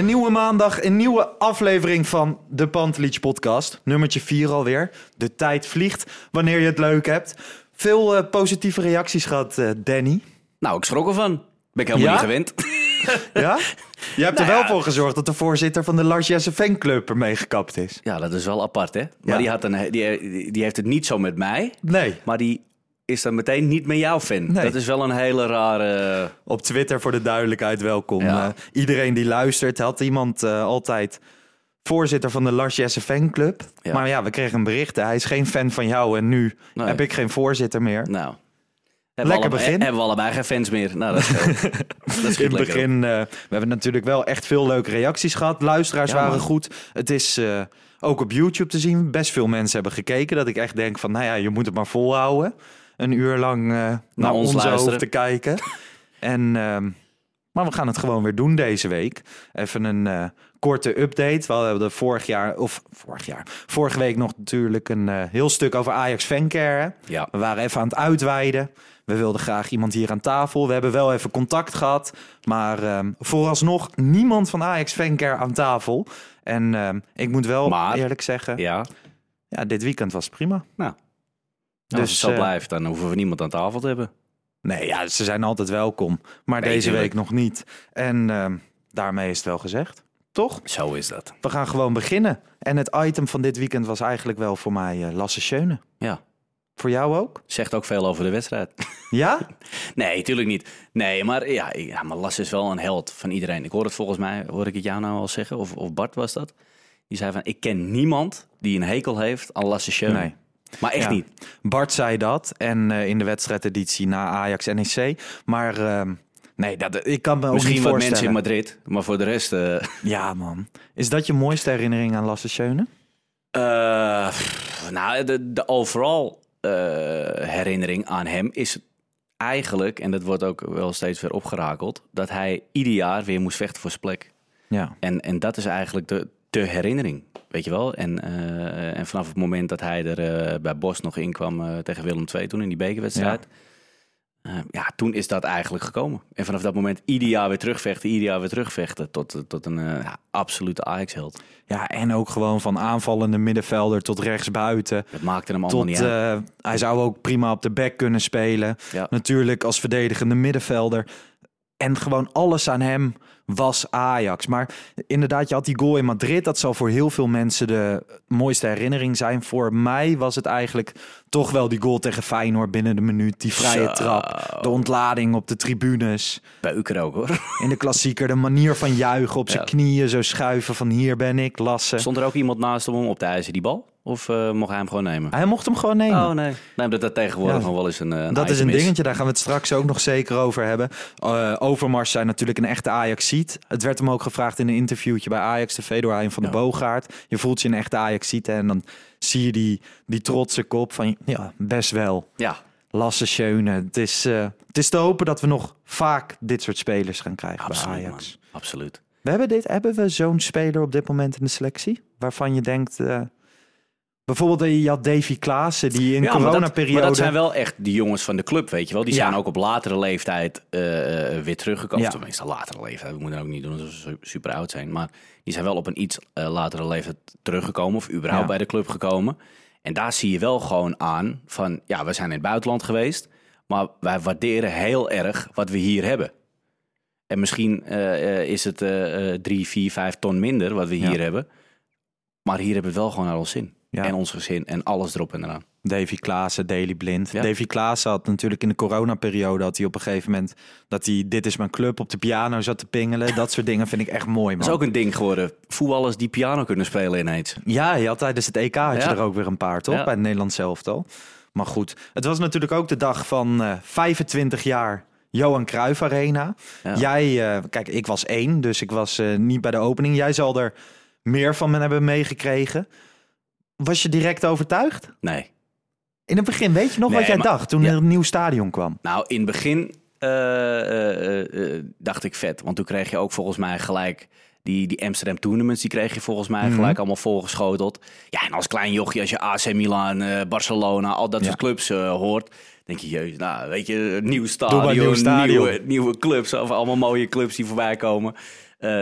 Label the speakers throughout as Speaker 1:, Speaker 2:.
Speaker 1: Een nieuwe maandag, een nieuwe aflevering van de Pantelich podcast. Nummertje 4 alweer. De tijd vliegt wanneer je het leuk hebt. Veel eh, positieve reacties gehad, eh, Danny.
Speaker 2: Nou, ik schrok ervan. Ben ik helemaal
Speaker 1: Ja?
Speaker 2: niet gewend.
Speaker 1: Ja? Je hebt er
Speaker 2: Nou
Speaker 1: wel
Speaker 2: ja.
Speaker 1: voor gezorgd dat de voorzitter van de Lars Jesse fanclub ermee gekapt is.
Speaker 2: Ja, dat is wel apart, hè? Maar
Speaker 1: Ja.
Speaker 2: die, had een, die, die heeft het niet zo met mij.
Speaker 1: Nee.
Speaker 2: Maar die is dan meteen niet met jouw fan.
Speaker 1: Nee.
Speaker 2: Dat is wel een hele rare...
Speaker 1: Op Twitter voor de duidelijkheid welkom.
Speaker 2: Ja.
Speaker 1: Eh, iedereen die luistert had iemand eh, altijd voorzitter van de Lars Jesse fanclub.
Speaker 2: Ja.
Speaker 1: Maar ja, we kregen een bericht. Hij is geen fan van jou en nu
Speaker 2: Nee.
Speaker 1: heb ik geen voorzitter meer.
Speaker 2: Nou... Hebben
Speaker 1: Lekker begin.
Speaker 2: Hebben we allebei geen fans meer. Nou, dat schiet
Speaker 1: In het begin, eh, we hebben natuurlijk wel echt veel leuke reacties gehad. Luisteraars
Speaker 2: Ja,
Speaker 1: waren
Speaker 2: man.
Speaker 1: goed. Het is ook op YouTube te zien. Best veel mensen hebben gekeken. Dat ik echt denk van, nou ja, je moet het maar volhouden. Een uur lang eh, naar,
Speaker 2: ons
Speaker 1: ons
Speaker 2: luisteren.
Speaker 1: hoofd te kijken. en, ehm, maar we gaan het gewoon weer doen deze week. Even een eh, korte update. We hadden er vorig jaar, of vorig jaar, vorige week nog natuurlijk een eh, heel stuk over Ajax Fancare.
Speaker 2: Ja.
Speaker 1: We waren even aan het uitweiden. We wilden graag iemand hier aan tafel. We hebben wel even contact gehad. Maar ehm, vooralsnog niemand van Ajax Fancare aan tafel. En ehm, ik moet wel
Speaker 2: Maar-
Speaker 1: eerlijk zeggen, ja.
Speaker 2: Ja.
Speaker 1: dit weekend was prima.
Speaker 2: Nou. Als
Speaker 1: Dus,
Speaker 2: het zo
Speaker 1: eh,
Speaker 2: blijft, dan hoeven we niemand aan tafel te hebben.
Speaker 1: Nee, ja, ze zijn altijd welkom. Maar
Speaker 2: Nee,
Speaker 1: deze
Speaker 2: tuurlijk.
Speaker 1: week nog niet. En ehm, daarmee is het wel gezegd. Toch?
Speaker 2: Zo is dat.
Speaker 1: We gaan gewoon beginnen. En het item van dit weekend was eigenlijk wel voor mij eh, Lasse Schöne.
Speaker 2: Ja.
Speaker 1: Voor jou ook?
Speaker 2: Zegt ook veel over de wedstrijd.
Speaker 1: Ja?
Speaker 2: Nee, tuurlijk niet. Nee, maar ja, ja maar Las is wel een held van iedereen. Ik hoor het volgens mij, hoor ik het jou nou al zeggen, of, of Bart was dat. Die zei van, ik ken niemand die een hekel heeft aan Lasse Schöne.
Speaker 1: Nee.
Speaker 2: Maar echt
Speaker 1: Ja.
Speaker 2: niet.
Speaker 1: Bart zei dat. En eh, in de wedstrijdeditie na Ajax NEC. Maar ehm, nee, dat, ik kan me ook
Speaker 2: Misschien
Speaker 1: niet
Speaker 2: wat mensen in Madrid, maar voor de rest... eh,
Speaker 1: Ja, man. Is dat je mooiste herinnering aan Lasse Schöne?
Speaker 2: eh, nou, de, de overal herinnering aan hem is eigenlijk, en dat wordt ook wel steeds weer opgerakeld, dat hij ieder jaar weer moest vechten voor zijn plek.
Speaker 1: Ja.
Speaker 2: En, en dat is eigenlijk de, de herinnering, weet je wel. En, eh, en vanaf het moment dat hij er eh, bij Bos nog in kwam eh, tegen Willem II toen in die bekerwedstrijd. Ja. ja, toen is dat eigenlijk gekomen. En vanaf dat moment ieder jaar weer terugvechten, ieder jaar weer terugvechten. Tot, tot een ja, absolute Ajax-held.
Speaker 1: ja, en ook gewoon van aanvallende middenvelder tot rechtsbuiten.
Speaker 2: Dat maakte hem allemaal
Speaker 1: Tot,
Speaker 2: niet uit.
Speaker 1: hij zou ook prima op de back kunnen spelen.
Speaker 2: Ja.
Speaker 1: Natuurlijk als verdedigende middenvelder. En gewoon alles aan hem was Ajax. Maar inderdaad, je had die goal in Madrid. Dat zal voor heel veel mensen de mooiste herinnering zijn. Voor mij was het eigenlijk toch wel die goal tegen Feyenoord binnen de minuut. Die vrije
Speaker 2: Zo.
Speaker 1: trap, de ontlading op de tribunes.
Speaker 2: Beuker ook hoor.
Speaker 1: In de klassieker, de manier van juichen op zijn
Speaker 2: Ja.
Speaker 1: knieën. Zo schuiven van hier ben ik, Lasse.
Speaker 2: Stond er ook iemand naast hem om op te eisen die bal? Of eh, mocht hij hem gewoon nemen?
Speaker 1: Hij mocht hem gewoon nemen.
Speaker 2: Oh nee. Nee, dat dat tegenwoordig
Speaker 1: Ja.
Speaker 2: nog wel eens een, eh, een
Speaker 1: Dat is een dingetje, daar gaan we het straks ook nog zeker over hebben. Eh, Overmars zijn natuurlijk een echte Ajax-ziet. Het werd hem ook gevraagd in een interviewtje bij Ajax TV door Hein van de. Boogaard. Je voelt je een echte Ajax-ziet en dan zie je die, die trotse kop van ja, best wel.
Speaker 2: Ja,
Speaker 1: Lasse Schöne. Het is, eh, het is te hopen dat we nog vaak dit soort spelers gaan krijgen
Speaker 2: absoluut
Speaker 1: bij Ajax.
Speaker 2: man. Absoluut.
Speaker 1: We hebben, dit, hebben we zo'n speler op dit moment in de selectie? Waarvan je denkt... bijvoorbeeld, eh, je had Davy Klaassen, die in
Speaker 2: Ja, dat-
Speaker 1: coronaperiode...
Speaker 2: Maar dat zijn wel echt die jongens van de club, weet je wel. Die
Speaker 1: Ja.
Speaker 2: zijn ook op latere leeftijd eh, eh, weer teruggekomen.
Speaker 1: Ja.
Speaker 2: Tenminste, latere leeftijd. We moeten ook niet doen alsof ze super oud zijn. Maar die zijn wel op een iets latere leeftijd teruggekomen. Of überhaupt
Speaker 1: Ja.
Speaker 2: bij de club gekomen. En daar zie je wel gewoon aan van... Ja, we zijn in het buitenland geweest. Maar wij waarderen heel erg wat we hier hebben. En misschien is het drie, vier, vijf ton minder wat we hier hebben. Maar hier hebben we wel gewoon naar ons zin.
Speaker 1: Ja.
Speaker 2: En ons gezin en alles erop en eraan.
Speaker 1: Davy Klaassen, Daily Blind.
Speaker 2: Ja.
Speaker 1: Davy Klaassen had natuurlijk in de coronaperiode... had hij op een gegeven moment dat hij Dit is mijn club op de piano zat te pingelen. Dat soort dingen vind ik echt mooi, man.
Speaker 2: Dat is ook een ding geworden. Voetballers die piano kunnen spelen ineens.
Speaker 1: Ja, je had tijdens het EK had je
Speaker 2: Ja.
Speaker 1: er ook weer een paar, toch? Bij het Nederlands elftal. Maar goed, het was natuurlijk ook de dag van eh 25 jaar Johan Cruijff Arena.
Speaker 2: Ja.
Speaker 1: Jij, eh, kijk, ik was één, dus ik was eh, niet bij de opening. Jij zal er meer van me hebben meegekregen. Was je direct overtuigd?
Speaker 2: Nee.
Speaker 1: In het begin, weet je nog
Speaker 2: Nee,
Speaker 1: wat jij
Speaker 2: maar-
Speaker 1: dacht toen
Speaker 2: Ja.
Speaker 1: er een nieuw stadion kwam?
Speaker 2: Nou, in het begin eh, eh, eh, dacht ik vet. Want toen kreeg je ook volgens mij gelijk... Die, die Amsterdam Tournaments, die kreeg je volgens mij
Speaker 1: Mhm.
Speaker 2: gelijk allemaal volgeschoteld. Ja, en als klein jochie, als je AC Milan, Barcelona, al dat
Speaker 1: Ja.
Speaker 2: soort clubs hoort... denk je, jezus, nou, weet je, nieuw stadion,
Speaker 1: nieuw stadion.
Speaker 2: Nieuwe, nieuwe clubs, of allemaal mooie clubs die voorbij komen.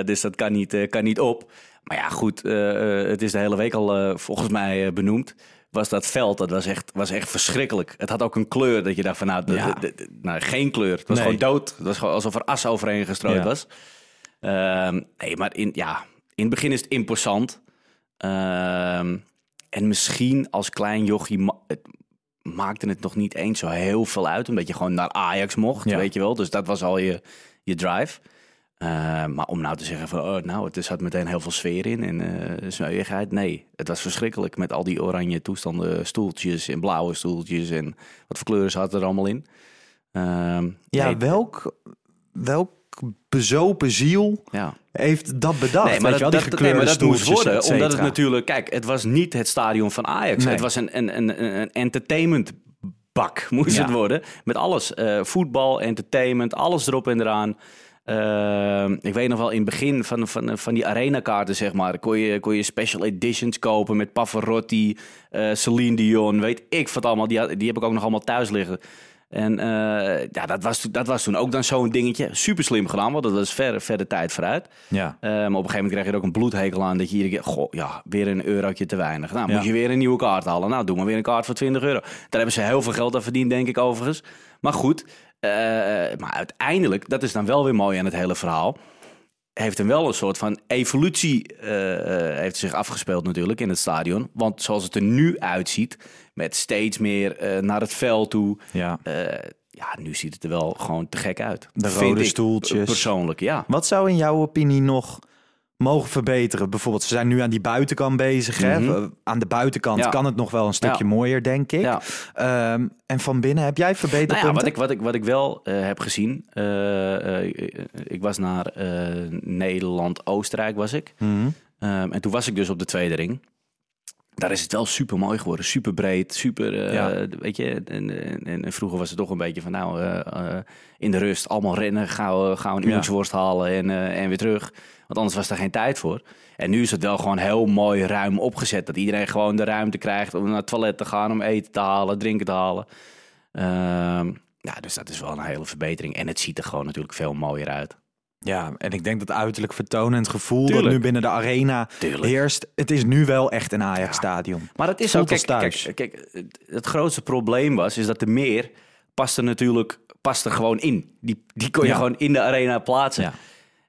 Speaker 2: Dus dat kan niet, kan niet op. Maar ja, goed, eh, eh, het is de hele week al eh, volgens mij benoemd. Was dat veld, dat was echt, was echt verschrikkelijk. Het had ook een kleur dat je dacht van, nou, de-
Speaker 1: Ja.
Speaker 2: de- de- nou geen kleur. Het was
Speaker 1: Nee.
Speaker 2: gewoon dood. Het was gewoon alsof er as overheen gestrooid
Speaker 1: Ja.
Speaker 2: was. Ehm, nee, maar in, ja, in het begin is het imposant. Ehm, en misschien als klein jochie ma- het maakte het nog niet eens zo heel veel uit. Omdat je gewoon naar Ajax mocht,
Speaker 1: Ja.
Speaker 2: weet je wel. Dus dat was al je, je drive. Ehm, maar om nou te zeggen van, oh, nou, er zat meteen heel veel sfeer in en eh smeuigheid. Nee, het was verschrikkelijk met al die oranje toestanden, stoeltjes en blauwe stoeltjes en wat voor kleuren zat er allemaal in. Ehm,
Speaker 1: Ja,
Speaker 2: nee,
Speaker 1: welk, welk bezopen ziel
Speaker 2: ja.
Speaker 1: heeft dat bedacht?
Speaker 2: Nee, maar dat, dat, nee, maar dat moest worden. Omdat het natuurlijk... Kijk, het was niet het stadion van Ajax.
Speaker 1: Nee.
Speaker 2: Het was een, een, een, een entertainmentbak, moest
Speaker 1: Ja.
Speaker 2: het worden. Met alles. eh, voetbal, entertainment, alles erop en eraan. Ehm, ik weet nog wel, in het begin van, van, van die arenakaarten, zeg maar... Kon je, kon je special editions kopen met Pavarotti, eh Celine Dion... weet ik wat allemaal. Die, die heb ik ook nog allemaal thuis liggen. En eh, ja, dat was, dat was toen ook dan zo'n dingetje. Super slim gedaan, want dat was ver, ver de tijd vooruit.
Speaker 1: Ja.
Speaker 2: Maar op een gegeven moment krijg je er ook een bloedhekel aan dat je iedere keer, goh, ja, weer een eurotje te weinig. Nou,
Speaker 1: Ja.
Speaker 2: moet je weer een nieuwe kaart halen. Nou, doe maar weer een kaart voor 20 euro. Daar hebben ze heel veel geld aan verdiend, denk ik overigens. Maar goed, maar uiteindelijk, dat is dan wel weer mooi aan het hele verhaal. Heeft hem wel een soort van evolutie eh, eh, heeft zich afgespeeld natuurlijk in het stadion. Want zoals het er nu uitziet, met steeds meer eh, naar het veld toe.
Speaker 1: Ja.
Speaker 2: eh, ja, nu ziet het er wel gewoon te gek uit.
Speaker 1: De rode stoeltjes.
Speaker 2: Persoonlijk, ja.
Speaker 1: Wat zou in jouw opinie nog mogen verbeteren? Bijvoorbeeld, ze zijn nu aan die buitenkant bezig. hè?
Speaker 2: Mhm.
Speaker 1: Eh, Aan de buitenkant
Speaker 2: Ja.
Speaker 1: kan het nog wel een stukje
Speaker 2: Ja.
Speaker 1: mooier, denk ik.
Speaker 2: Ja.
Speaker 1: Ehm, en van binnen, heb jij verbeterpunten?
Speaker 2: Nou ja, wat ik, wat ik, wat ik wel eh, heb gezien. eh, ik was naar Nederland-Oostenrijk, was ik.
Speaker 1: Mhm.
Speaker 2: Ehm, en toen was ik dus op de tweede ring. Daar is het wel super mooi geworden. Super breed, super. eh,
Speaker 1: Ja.
Speaker 2: Weet je, en, en, en- vroeger was het toch een beetje van nou, eh, eh, in de rust allemaal rennen, gauw, gauw een
Speaker 1: Ja.
Speaker 2: uurtje worst halen en, en weer terug. Want anders was er geen tijd voor. En nu is het wel gewoon heel mooi ruim opgezet. Dat iedereen gewoon de ruimte krijgt om naar het toilet te gaan, om eten te halen, drinken te halen. Ehm, ja, dus dat is wel een hele verbetering. En het ziet er gewoon natuurlijk veel mooier uit.
Speaker 1: Ja, en ik denk dat uiterlijk vertonend gevoel dat nu binnen de arena
Speaker 2: Tuurlijk.
Speaker 1: heerst. Het is nu wel echt een Ajax-stadion.
Speaker 2: Maar het is ook, kijk, kijk, kijk, het- grootste probleem was, is dat de meer past er natuurlijk past er gewoon in. Die, die kon je
Speaker 1: Ja.
Speaker 2: gewoon in de arena plaatsen.
Speaker 1: Ja.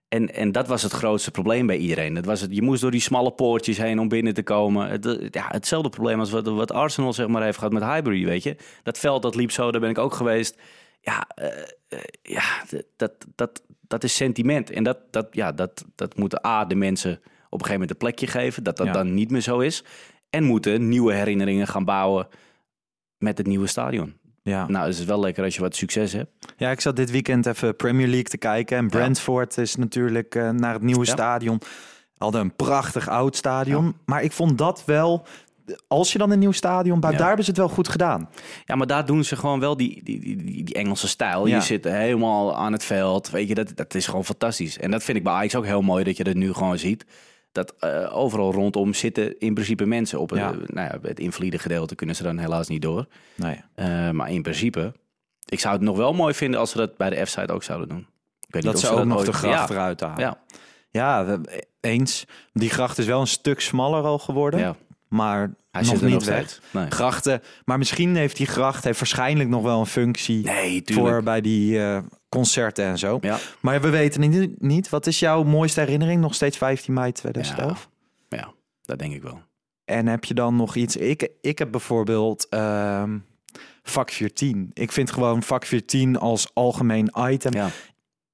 Speaker 2: En, en dat was het grootste probleem bij iedereen. Dat was het, je moest door die smalle poortjes heen om binnen te komen. Het, ja, hetzelfde probleem als wat, wat Arsenal zeg maar heeft gehad met Highbury, weet je. Dat veld dat liep zo, daar ben ik ook geweest. Ja, eh, eh, ja dat, dat, dat is sentiment. En dat, dat, ja, dat, dat moeten A, de mensen op een gegeven moment een plekje geven. Dat dat
Speaker 1: Ja.
Speaker 2: dan niet meer zo is. En moeten nieuwe herinneringen gaan bouwen met het nieuwe stadion.
Speaker 1: Ja.
Speaker 2: Nou, is het wel lekker als je wat succes hebt.
Speaker 1: ja, ik zat dit weekend even Premier League te kijken. En Brentford is natuurlijk eh, naar het nieuwe
Speaker 2: Ja.
Speaker 1: stadion. Hadden een prachtig oud stadion. Maar ik vond dat wel... Als je dan een nieuw stadion bouwt,
Speaker 2: Ja.
Speaker 1: daar hebben ze het wel goed gedaan.
Speaker 2: Ja, maar daar doen ze gewoon wel die, die, die, die, Engelse stijl.
Speaker 1: Ja.
Speaker 2: Je zit helemaal aan het veld. Weet je, dat, dat is gewoon fantastisch. En dat vind ik bij Ajax ook heel mooi dat je dat nu gewoon ziet. Dat eh, overal rondom zitten in principe mensen. Op het,
Speaker 1: Ja.
Speaker 2: eh, nou ja, het invalide gedeelte kunnen ze dan helaas niet door.
Speaker 1: Nee.
Speaker 2: Eh, maar in principe, ik zou het nog wel mooi vinden als ze dat bij de F-site ook zouden doen. Ik weet niet
Speaker 1: Dat
Speaker 2: of
Speaker 1: ze ook nog de gracht
Speaker 2: ja.
Speaker 1: eruit halen.
Speaker 2: Ja,
Speaker 1: Ja, eens. Die gracht is wel een stuk smaller al geworden.
Speaker 2: ja.
Speaker 1: Maar
Speaker 2: Hij
Speaker 1: nog
Speaker 2: zit er
Speaker 1: niet
Speaker 2: nog
Speaker 1: weg.
Speaker 2: Nee.
Speaker 1: Grachten. Maar misschien heeft die gracht heeft waarschijnlijk nog wel een functie
Speaker 2: Nee,
Speaker 1: voor bij die eh, concerten en zo.
Speaker 2: Ja.
Speaker 1: Maar we weten het niet- niet. Wat is jouw mooiste herinnering? Nog steeds 15 mei 2011?
Speaker 2: Ja, dat denk ik wel.
Speaker 1: En heb je dan nog iets? Ik, ik heb bijvoorbeeld ehm, vak 14. Ik vind gewoon vak 14 als algemeen item.
Speaker 2: Ja.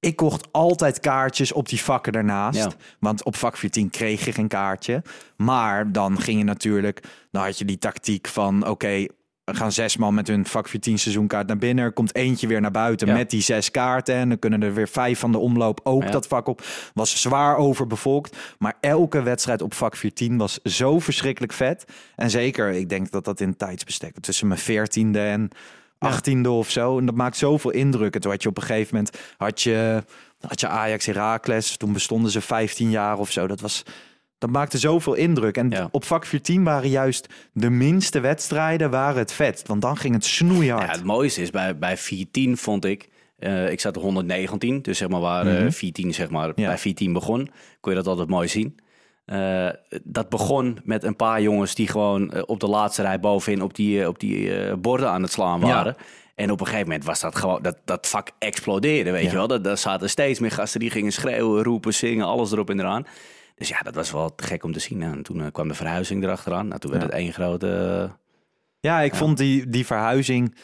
Speaker 1: Ik kocht altijd kaartjes op die vakken daarnaast.
Speaker 2: Ja.
Speaker 1: Want op vak 14 kreeg je geen kaartje. Maar dan ging je natuurlijk... Dan had je die tactiek van... Oké, we gaan zes man met hun vak 14 seizoenkaart naar binnen. Er komt eentje weer naar buiten
Speaker 2: Ja.
Speaker 1: met die zes kaarten. En dan kunnen er weer vijf van de omloop ook
Speaker 2: Ja.
Speaker 1: dat vak op. Was zwaar overbevolkt. Maar elke wedstrijd op vak 14 was zo verschrikkelijk vet. En zeker, ik denk dat dat in tijdsbestek tussen mijn 14e en 18e of zo. En dat maakt zoveel indruk. En toen had je op een gegeven moment had je, had je Ajax Heracles. Toen bestonden ze 15 jaar of zo. Dat was. Dat maakte zoveel indruk. En
Speaker 2: Ja.
Speaker 1: op vak 14 waren juist de minste wedstrijden waren het vet. Want dan ging het snoeihard.
Speaker 2: Ja, het mooiste is bij, bij 14 vond ik. eh, ik zat op 119, dus zeg maar waar eh, 14 zeg maar
Speaker 1: Ja.
Speaker 2: bij 14 begon, kon je dat altijd mooi zien. Eh, dat begon met een paar jongens die gewoon eh, op de laatste rij bovenin op die, eh, op die borden aan het slaan
Speaker 1: Ja.
Speaker 2: waren. En op een gegeven moment was dat gewoon, dat, dat vak explodeerde, weet
Speaker 1: Ja.
Speaker 2: je wel. Dat- Daar zaten steeds meer gasten die gingen schreeuwen, roepen, zingen, alles erop en eraan. Dus ja, dat was wel gek om te zien. En toen kwam de verhuizing erachteraan. Nou, toen werd
Speaker 1: Ja.
Speaker 2: het één grote...
Speaker 1: Ja, ik vond die, die verhuizing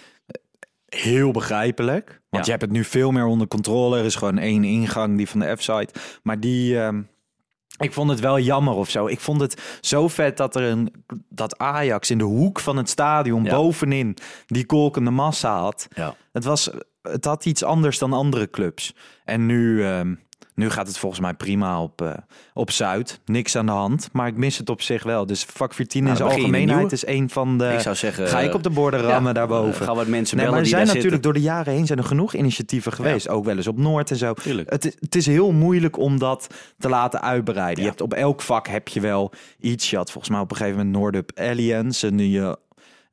Speaker 1: heel begrijpelijk. Want
Speaker 2: Ja.
Speaker 1: je hebt het nu veel meer onder controle. Er is gewoon één ingang, die van de F-site. Maar die... ehm, ik vond het wel jammer of zo. Ik vond het zo vet dat er een dat Ajax in de hoek van het stadion
Speaker 2: Ja.
Speaker 1: bovenin die kolkende massa had.
Speaker 2: ja.
Speaker 1: Het was het had iets anders dan andere clubs. En nu ehm, nu gaat het volgens mij prima op, eh, op Zuid. Niks aan de hand. Maar ik mis het op zich wel. Dus vak 14
Speaker 2: Nou,
Speaker 1: in zijn
Speaker 2: je
Speaker 1: algemeenheid is een van de...
Speaker 2: Ik zou zeggen...
Speaker 1: Ga ik op de borden rammen
Speaker 2: ja,
Speaker 1: daarboven.
Speaker 2: eh, Gaan wat mensen
Speaker 1: Nee,
Speaker 2: bellen
Speaker 1: maar er zijn natuurlijk
Speaker 2: zitten.
Speaker 1: door de jaren heen zijn er genoeg initiatieven geweest. Ook wel eens op Noord en zo.
Speaker 2: Tuurlijk.
Speaker 1: Het, is- het is heel moeilijk om dat te laten uitbreiden.
Speaker 2: Ja.
Speaker 1: Je hebt op elk vak heb je wel iets. Je had volgens mij op een gegeven moment Noordup Alliance. En die, eh,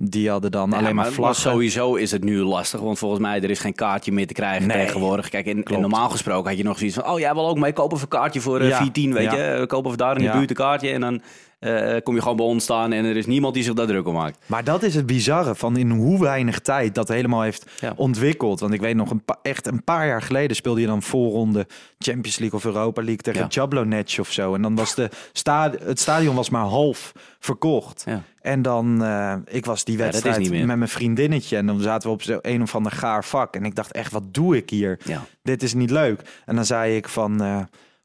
Speaker 1: die hadden dan
Speaker 2: Ja,
Speaker 1: alleen maar
Speaker 2: maar
Speaker 1: vlaggen.
Speaker 2: sowieso is het nu lastig, want volgens mij er is geen kaartje meer te krijgen
Speaker 1: Nee.
Speaker 2: tegenwoordig. Kijk,
Speaker 1: Klopt.
Speaker 2: normaal gesproken had je nog zoiets van, oh jij wil ook mee kopen voor een kaartje voor eh,
Speaker 1: Ja.
Speaker 2: 410, weet je. We kopen voor daar in de buurt een kaartje en dan eh, kom je gewoon bij ons staan en er is niemand die zich daar druk om maakt.
Speaker 1: Maar dat is het bizarre van in hoe weinig tijd dat helemaal heeft
Speaker 2: Ja.
Speaker 1: ontwikkeld. Want ik weet nog, een echt een paar jaar geleden speelde je dan voorronde Champions League of Europa League tegen
Speaker 2: Ja.
Speaker 1: Jablonec of zo. En dan was de sta het stadion was maar half verkocht.
Speaker 2: Ja.
Speaker 1: En dan, eh, ik was die wedstrijd met mijn vriendinnetje. En dan zaten we op zo een of ander gaar vak. En ik dacht echt, wat doe ik hier?
Speaker 2: Ja.
Speaker 1: Dit is niet leuk. En dan zei ik van, eh,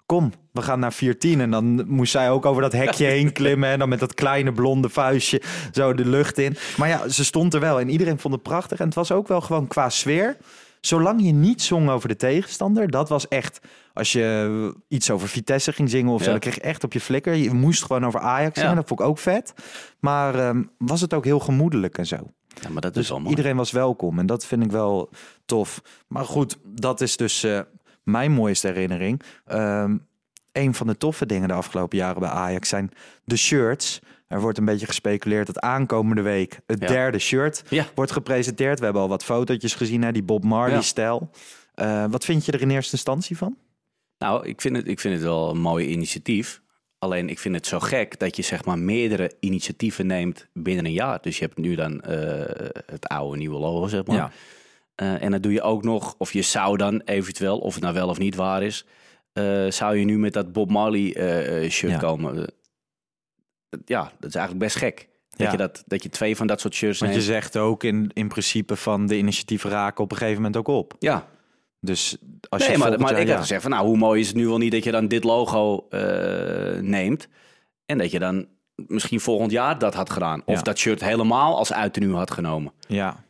Speaker 1: kom, we gaan naar 14. En dan moest zij ook over dat hekje heen klimmen. En dan met dat kleine blonde vuistje zo de lucht in. Maar ja, ze stond er wel. En iedereen vond het prachtig. En het was ook wel gewoon qua sfeer. Zolang je niet zong over de tegenstander, dat was echt. Als je iets over Vitesse ging zingen of zo,
Speaker 2: Ja.
Speaker 1: dan kreeg je echt op je flikker. Je moest gewoon over Ajax zingen,
Speaker 2: Ja.
Speaker 1: dat vond ik ook vet. Maar ehm, was het ook heel gemoedelijk en zo.
Speaker 2: ja, maar dat is
Speaker 1: Dus
Speaker 2: wel mooi.
Speaker 1: iedereen was welkom en dat vind ik wel tof. Maar goed, dat is dus eh, mijn mooiste herinnering. Ehm een van de toffe dingen de afgelopen jaren bij Ajax zijn de shirts. Er wordt een beetje gespeculeerd dat aankomende week het
Speaker 2: Ja.
Speaker 1: derde shirt
Speaker 2: Ja.
Speaker 1: wordt gepresenteerd. We hebben al wat fotootjes gezien, hè, die Bob Marley-stijl. Eh, wat vind je er in eerste instantie van?
Speaker 2: Nou, ik vind, het, ik vind het wel een mooi initiatief. Alleen ik vind het zo gek dat je zeg maar meerdere initiatieven neemt binnen een jaar. Dus je hebt nu dan eh, het oude nieuwe logo, zeg maar. Eh, en dan doe je ook nog, of je zou dan eventueel, of het nou wel of niet waar is, eh, zou je nu met dat Bob Marley eh, shirt
Speaker 1: Ja.
Speaker 2: komen. Ja, dat is eigenlijk best gek. Dat,
Speaker 1: Ja.
Speaker 2: je dat, dat je twee van dat soort shirts
Speaker 1: Want je
Speaker 2: neemt.
Speaker 1: zegt ook in, in principe van de initiatieven raken op een gegeven moment ook op.
Speaker 2: Ja,
Speaker 1: Dus als
Speaker 2: nee,
Speaker 1: je
Speaker 2: maar, maar
Speaker 1: jaar-
Speaker 2: ik had
Speaker 1: ja.
Speaker 2: gezegd van nou, hoe mooi is het nu wel niet dat je dan dit logo neemt. En dat je dan misschien volgend jaar dat had gedaan. Of dat shirt helemaal als uit nu had genomen.
Speaker 1: Ja,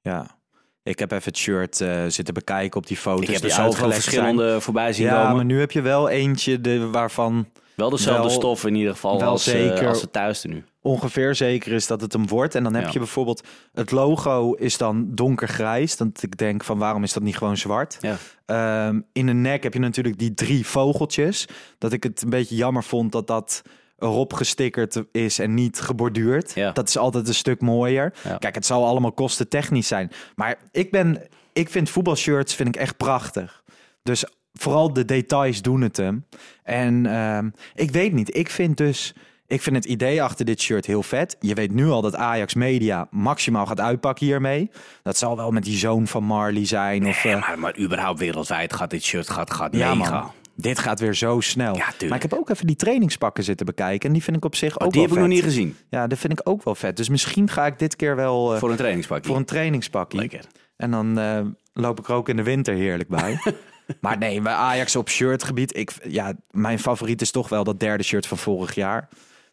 Speaker 1: ja. Ik heb even het shirt eh, zitten bekijken op die foto's.
Speaker 2: ik heb er zoveel verschillende voorbij zien.
Speaker 1: Ja,
Speaker 2: komen.
Speaker 1: maar nu heb je wel eentje de, waarvan
Speaker 2: wel dezelfde
Speaker 1: wel-
Speaker 2: stof in ieder geval
Speaker 1: wel
Speaker 2: als, eh,
Speaker 1: zeker.
Speaker 2: als het thuis nu.
Speaker 1: ongeveer zeker is dat het hem wordt. En dan heb
Speaker 2: Ja.
Speaker 1: je bijvoorbeeld het logo is dan donkergrijs. Dat ik denk van waarom is dat niet gewoon zwart?
Speaker 2: Ja.
Speaker 1: Ehm, in de nek heb je natuurlijk die drie vogeltjes. Dat ik het een beetje jammer vond dat dat erop gestickerd is en niet geborduurd.
Speaker 2: Ja.
Speaker 1: Dat is altijd een stuk mooier.
Speaker 2: Ja.
Speaker 1: Kijk, het zal allemaal kostentechnisch zijn. Maar ik ben, ik vind voetbalshirts vind ik echt prachtig. Dus vooral de details doen het hem. En ehm, ik weet niet, ik vind dus... Ik vind het idee achter dit shirt heel vet. Je weet nu al dat Ajax Media maximaal gaat uitpakken hiermee. Dat zal wel met die zoon van Marley zijn. Of, eh,
Speaker 2: maar, maar überhaupt wereldwijd gaat dit shirt gaat, gaat
Speaker 1: ja,
Speaker 2: mega.
Speaker 1: man. Dit gaat weer zo snel.
Speaker 2: Ja,
Speaker 1: maar ik heb ook even die trainingspakken zitten bekijken. En die vind ik op zich
Speaker 2: Oh,
Speaker 1: ook
Speaker 2: die heb
Speaker 1: wel
Speaker 2: ik nog niet gezien.
Speaker 1: Ja, dat vind ik ook wel vet. Dus misschien ga ik dit keer wel eh,
Speaker 2: Voor een trainingspak.
Speaker 1: voor een trainingspakje.
Speaker 2: Lekker.
Speaker 1: En dan eh, loop ik er ook in de winter heerlijk bij. maar nee, bij Ajax op shirtgebied. Ik, ja, mijn favoriet is toch wel dat derde shirt van vorig jaar.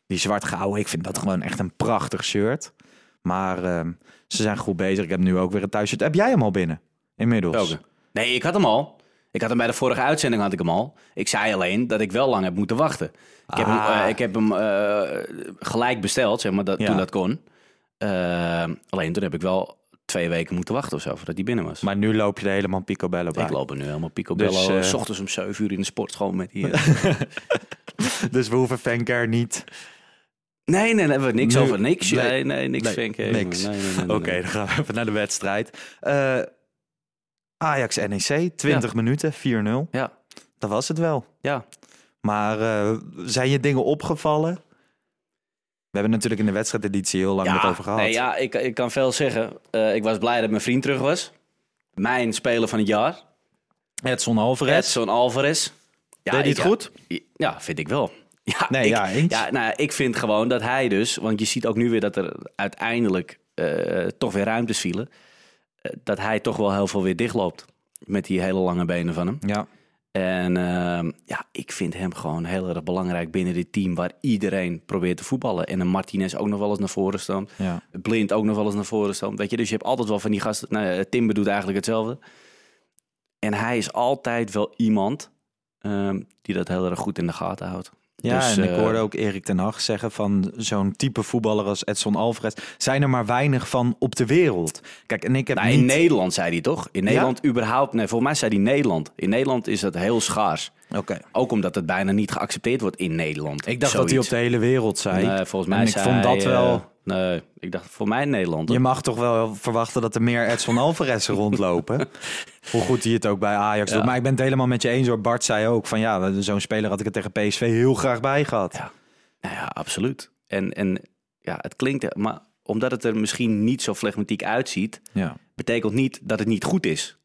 Speaker 1: Die zwart-gouden. Ik vind dat gewoon echt een prachtig shirt. Maar eh, ze zijn goed bezig. Ik heb nu ook weer een thuisshirt. Heb jij hem al binnen? Inmiddels.
Speaker 2: Welke? Nee, ik had hem al. Ik had hem bij de vorige uitzending had ik hem al. Ik zei alleen dat ik wel lang heb moeten wachten. Ik heb hem,
Speaker 1: Ah.
Speaker 2: eh, ik heb hem eh, gelijk besteld, zeg maar, dat,
Speaker 1: Ja.
Speaker 2: toen dat kon. Eh, alleen toen heb ik wel twee weken moeten wachten of zo, voordat hij binnen was.
Speaker 1: Maar nu loop je er helemaal picobello bij.
Speaker 2: ik loop er nu helemaal picobello.
Speaker 1: Dus,
Speaker 2: s ochtends om 7 uur in de sport gewoon met die... eh,
Speaker 1: Dus we hoeven Venker niet.
Speaker 2: nee, nee, nee, we hebben niks
Speaker 1: Nu-
Speaker 2: over niks.
Speaker 1: nee,
Speaker 2: Nee, nee, niks.
Speaker 1: nee, niks.
Speaker 2: Nee, nee, nee, nee,
Speaker 1: Oké, dan gaan we even naar de wedstrijd. Ajax NEC, 20 minuten, 4-0.
Speaker 2: Ja,
Speaker 1: Dat was het wel.
Speaker 2: ja.
Speaker 1: Maar eh, zijn je dingen opgevallen? We hebben natuurlijk in de wedstrijdeditie heel lang
Speaker 2: ja,
Speaker 1: met over gehad.
Speaker 2: Nee, ja, ik, ik kan veel zeggen. Eh, ik was blij dat mijn vriend terug was. Mijn speler van het jaar.
Speaker 1: Edson Alvarez.
Speaker 2: Edson Alvarez. Ja,
Speaker 1: Deed hij het goed?
Speaker 2: Ja, vind ik wel. Ja,
Speaker 1: Nee,
Speaker 2: ik,
Speaker 1: ja, eens.
Speaker 2: ja, nou, ik vind gewoon dat hij dus, want je ziet ook nu weer dat er uiteindelijk eh, toch weer ruimtes vielen, dat hij toch wel heel veel weer dichtloopt met die hele lange benen van hem.
Speaker 1: Ja.
Speaker 2: En ehm, ja, ik vind hem gewoon heel erg belangrijk binnen dit team waar iedereen probeert te voetballen. En een Martinez ook nog wel eens naar voren staan.
Speaker 1: Ja.
Speaker 2: Blind ook nog wel eens naar voren staan. Weet je, dus je hebt altijd wel van die gasten. Nou, Timber doet eigenlijk hetzelfde. En hij is altijd wel iemand ehm, die dat heel erg goed in de gaten houdt.
Speaker 1: Ja,
Speaker 2: Dus,
Speaker 1: en ik
Speaker 2: eh,
Speaker 1: hoorde ook Erik ten Hag zeggen van zo'n type voetballer als Edson Alvarez zijn er maar weinig van op de wereld. Kijk, en ik heb
Speaker 2: Nou,
Speaker 1: niet...
Speaker 2: In Nederland zei hij toch? In Nederland überhaupt. Nee, volgens mij zei hij Nederland. In Nederland is dat heel schaars.
Speaker 1: Oké.
Speaker 2: Ook omdat het bijna niet geaccepteerd wordt in Nederland.
Speaker 1: Ik dacht dat hij op de hele wereld zei.
Speaker 2: Nee, volgens mij
Speaker 1: en ik
Speaker 2: zei
Speaker 1: vond dat
Speaker 2: hij,
Speaker 1: wel...
Speaker 2: nee, ik dacht voor mij in Nederland.
Speaker 1: Je mag toch wel verwachten dat er meer Edson Alvarez rondlopen. Hoe goed hij het ook bij Ajax
Speaker 2: Ja.
Speaker 1: doet. Maar ik ben het helemaal met je eens hoor. Bart zei ook van ja, zo'n speler had ik er tegen PSV heel graag bij gehad.
Speaker 2: Ja. Nou ja, absoluut. En, en ja, het klinkt... Maar omdat het er misschien niet zo flegmatiek uitziet...
Speaker 1: Ja.
Speaker 2: betekent niet dat het niet goed is.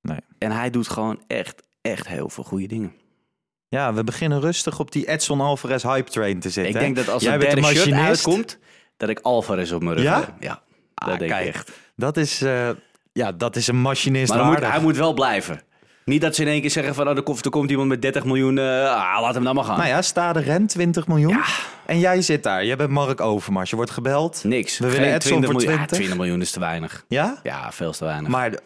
Speaker 1: Nee.
Speaker 2: En hij doet gewoon echt, echt heel veel goede dingen.
Speaker 1: Ja, we beginnen rustig op die Edson Alvarez hype train te zitten.
Speaker 2: ik denk dat als
Speaker 1: Jij
Speaker 2: een derde
Speaker 1: de
Speaker 2: shirt uitkomt... dat ik Alvarez op mijn rug
Speaker 1: Ja?
Speaker 2: heb. Ja, dat
Speaker 1: Ah,
Speaker 2: denk
Speaker 1: kijk,
Speaker 2: ik echt.
Speaker 1: Dat is, eh, ja, dat is een machinist
Speaker 2: Maar moet, hij moet wel blijven. Niet dat ze in één keer zeggen van... Oh, er, komt, er komt iemand met 30 miljoen... eh, ah, laat hem dan maar gaan.
Speaker 1: Nou ja, Stade rent 20 miljoen.
Speaker 2: Ja.
Speaker 1: En jij zit daar. Je bent Mark Overmars. Je wordt gebeld.
Speaker 2: Niks.
Speaker 1: We willen Edson voor
Speaker 2: miljoen. Ja,
Speaker 1: 20.
Speaker 2: 20 miljoen is te weinig.
Speaker 1: Ja?
Speaker 2: Ja, veel te weinig.
Speaker 1: Maar de-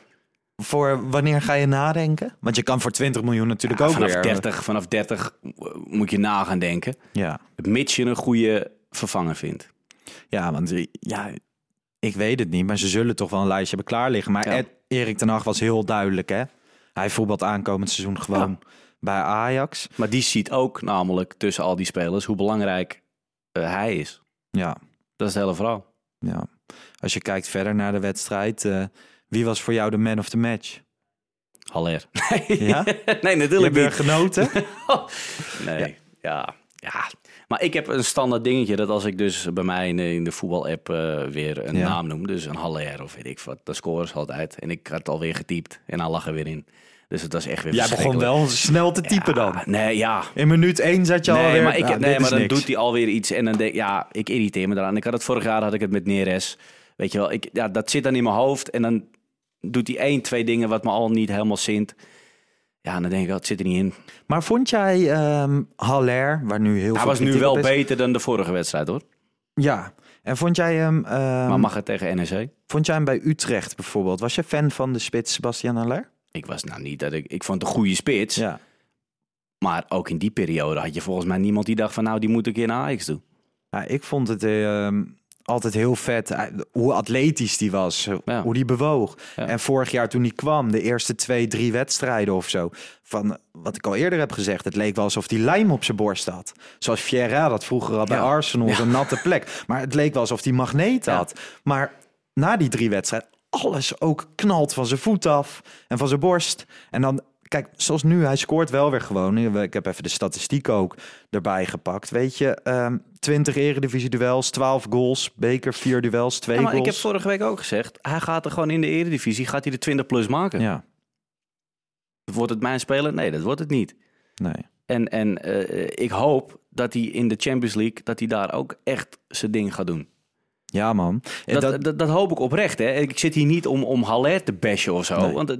Speaker 1: voor wanneer ga je nadenken? Want je kan voor 20 miljoen natuurlijk
Speaker 2: Ja,
Speaker 1: ook
Speaker 2: vanaf
Speaker 1: weer.
Speaker 2: 30, vanaf 30 moet je na gaan denken.
Speaker 1: Ja.
Speaker 2: Mits je een goede vervanger vindt.
Speaker 1: ja, want eh, ja, ik weet het niet. Maar ze zullen toch wel een lijstje hebben klaar liggen. Maar
Speaker 2: Ja.
Speaker 1: Ed- Erik ten Hag was heel duidelijk. Hè? Hij voetbalt aankomend seizoen gewoon bij Ajax.
Speaker 2: Maar die ziet ook namelijk tussen al die spelers hoe belangrijk eh, hij is.
Speaker 1: Ja,
Speaker 2: Dat is het hele verhaal.
Speaker 1: ja. Als je kijkt verder naar de wedstrijd. eh, wie was voor jou de man of the match?
Speaker 2: Haller.
Speaker 1: Ja?
Speaker 2: nee,
Speaker 1: Je
Speaker 2: natuurlijk niet.
Speaker 1: genoten?
Speaker 2: Nee, ja. ja. Maar ik heb een standaard dingetje dat als ik dus bij mij in de, in de voetbal-app eh, weer een
Speaker 1: Ja.
Speaker 2: naam noem, dus een Haller of weet ik wat, dan scoren ze altijd. En ik had alweer getypt en dan lag er weer in. Dus het was echt weer
Speaker 1: Jij begon wel snel te typen
Speaker 2: Ja,
Speaker 1: dan.
Speaker 2: Nee, ja.
Speaker 1: In minuut 1 zat je
Speaker 2: Nee,
Speaker 1: alweer...
Speaker 2: maar, ik,
Speaker 1: Nou,
Speaker 2: nee, maar dan
Speaker 1: niks.
Speaker 2: doet hij alweer iets en dan denk ja, ik irriteer me eraan. Ik had het vorig jaar had ik het met Neres. Weet je wel, ik, ja, dat zit dan in mijn hoofd en dan doet hij één, twee dingen wat me al niet helemaal zint. Ja, dan denk ik, het zit er niet in.
Speaker 1: Maar vond jij ehm Haller, waar nu heel
Speaker 2: Hij
Speaker 1: veel
Speaker 2: was nu wel beter dan de vorige wedstrijd hoor.
Speaker 1: Ja. En vond jij hem... ehm,
Speaker 2: Maar mag het tegen NEC?
Speaker 1: Vond jij hem bij Utrecht bijvoorbeeld? Was je fan van de spits Sebastian Haller?
Speaker 2: Ik was nou niet dat ik. Ik vond een goede spits.
Speaker 1: Ja.
Speaker 2: Maar ook in die periode had je volgens mij niemand die dacht van nou, die moet keer naar Ajax doen.
Speaker 1: ja ik vond het ehm, altijd heel vet. Hij- Hoe atletisch die was.
Speaker 2: Ja.
Speaker 1: Hoe die bewoog.
Speaker 2: Ja.
Speaker 1: En vorig jaar toen hij kwam, de eerste twee, drie wedstrijden of zo. Van wat ik al eerder heb gezegd. Het leek wel alsof hij lijm op zijn borst had. Zoals Vieira dat vroeger al bij
Speaker 2: Ja.
Speaker 1: Arsenal. Zo'n natte plek. Maar het leek wel alsof hij magneet had. Maar na die drie wedstrijden, alles ook knalt van zijn voet af en van zijn borst. En dan, kijk, zoals nu, hij scoort wel weer gewoon. Ik heb even de statistiek ook erbij gepakt. Weet je, ehm 20 eredivisie duels, 12 goals, beker 4 duels, 2
Speaker 2: Ja, maar
Speaker 1: goals.
Speaker 2: ik heb vorige week ook gezegd, hij gaat er gewoon in de eredivisie, gaat hij de 20 plus maken.
Speaker 1: Ja.
Speaker 2: Wordt het mijn speler? Nee, dat wordt het niet.
Speaker 1: Nee.
Speaker 2: En, en eh, ik hoop dat hij in de Champions League, dat hij daar ook echt zijn ding gaat doen.
Speaker 1: Ja, man.
Speaker 2: Dat, dat, dat, hoop ik oprecht. Hè. Ik zit hier niet om, om Haller te bashen of zo.
Speaker 1: Nee.
Speaker 2: Want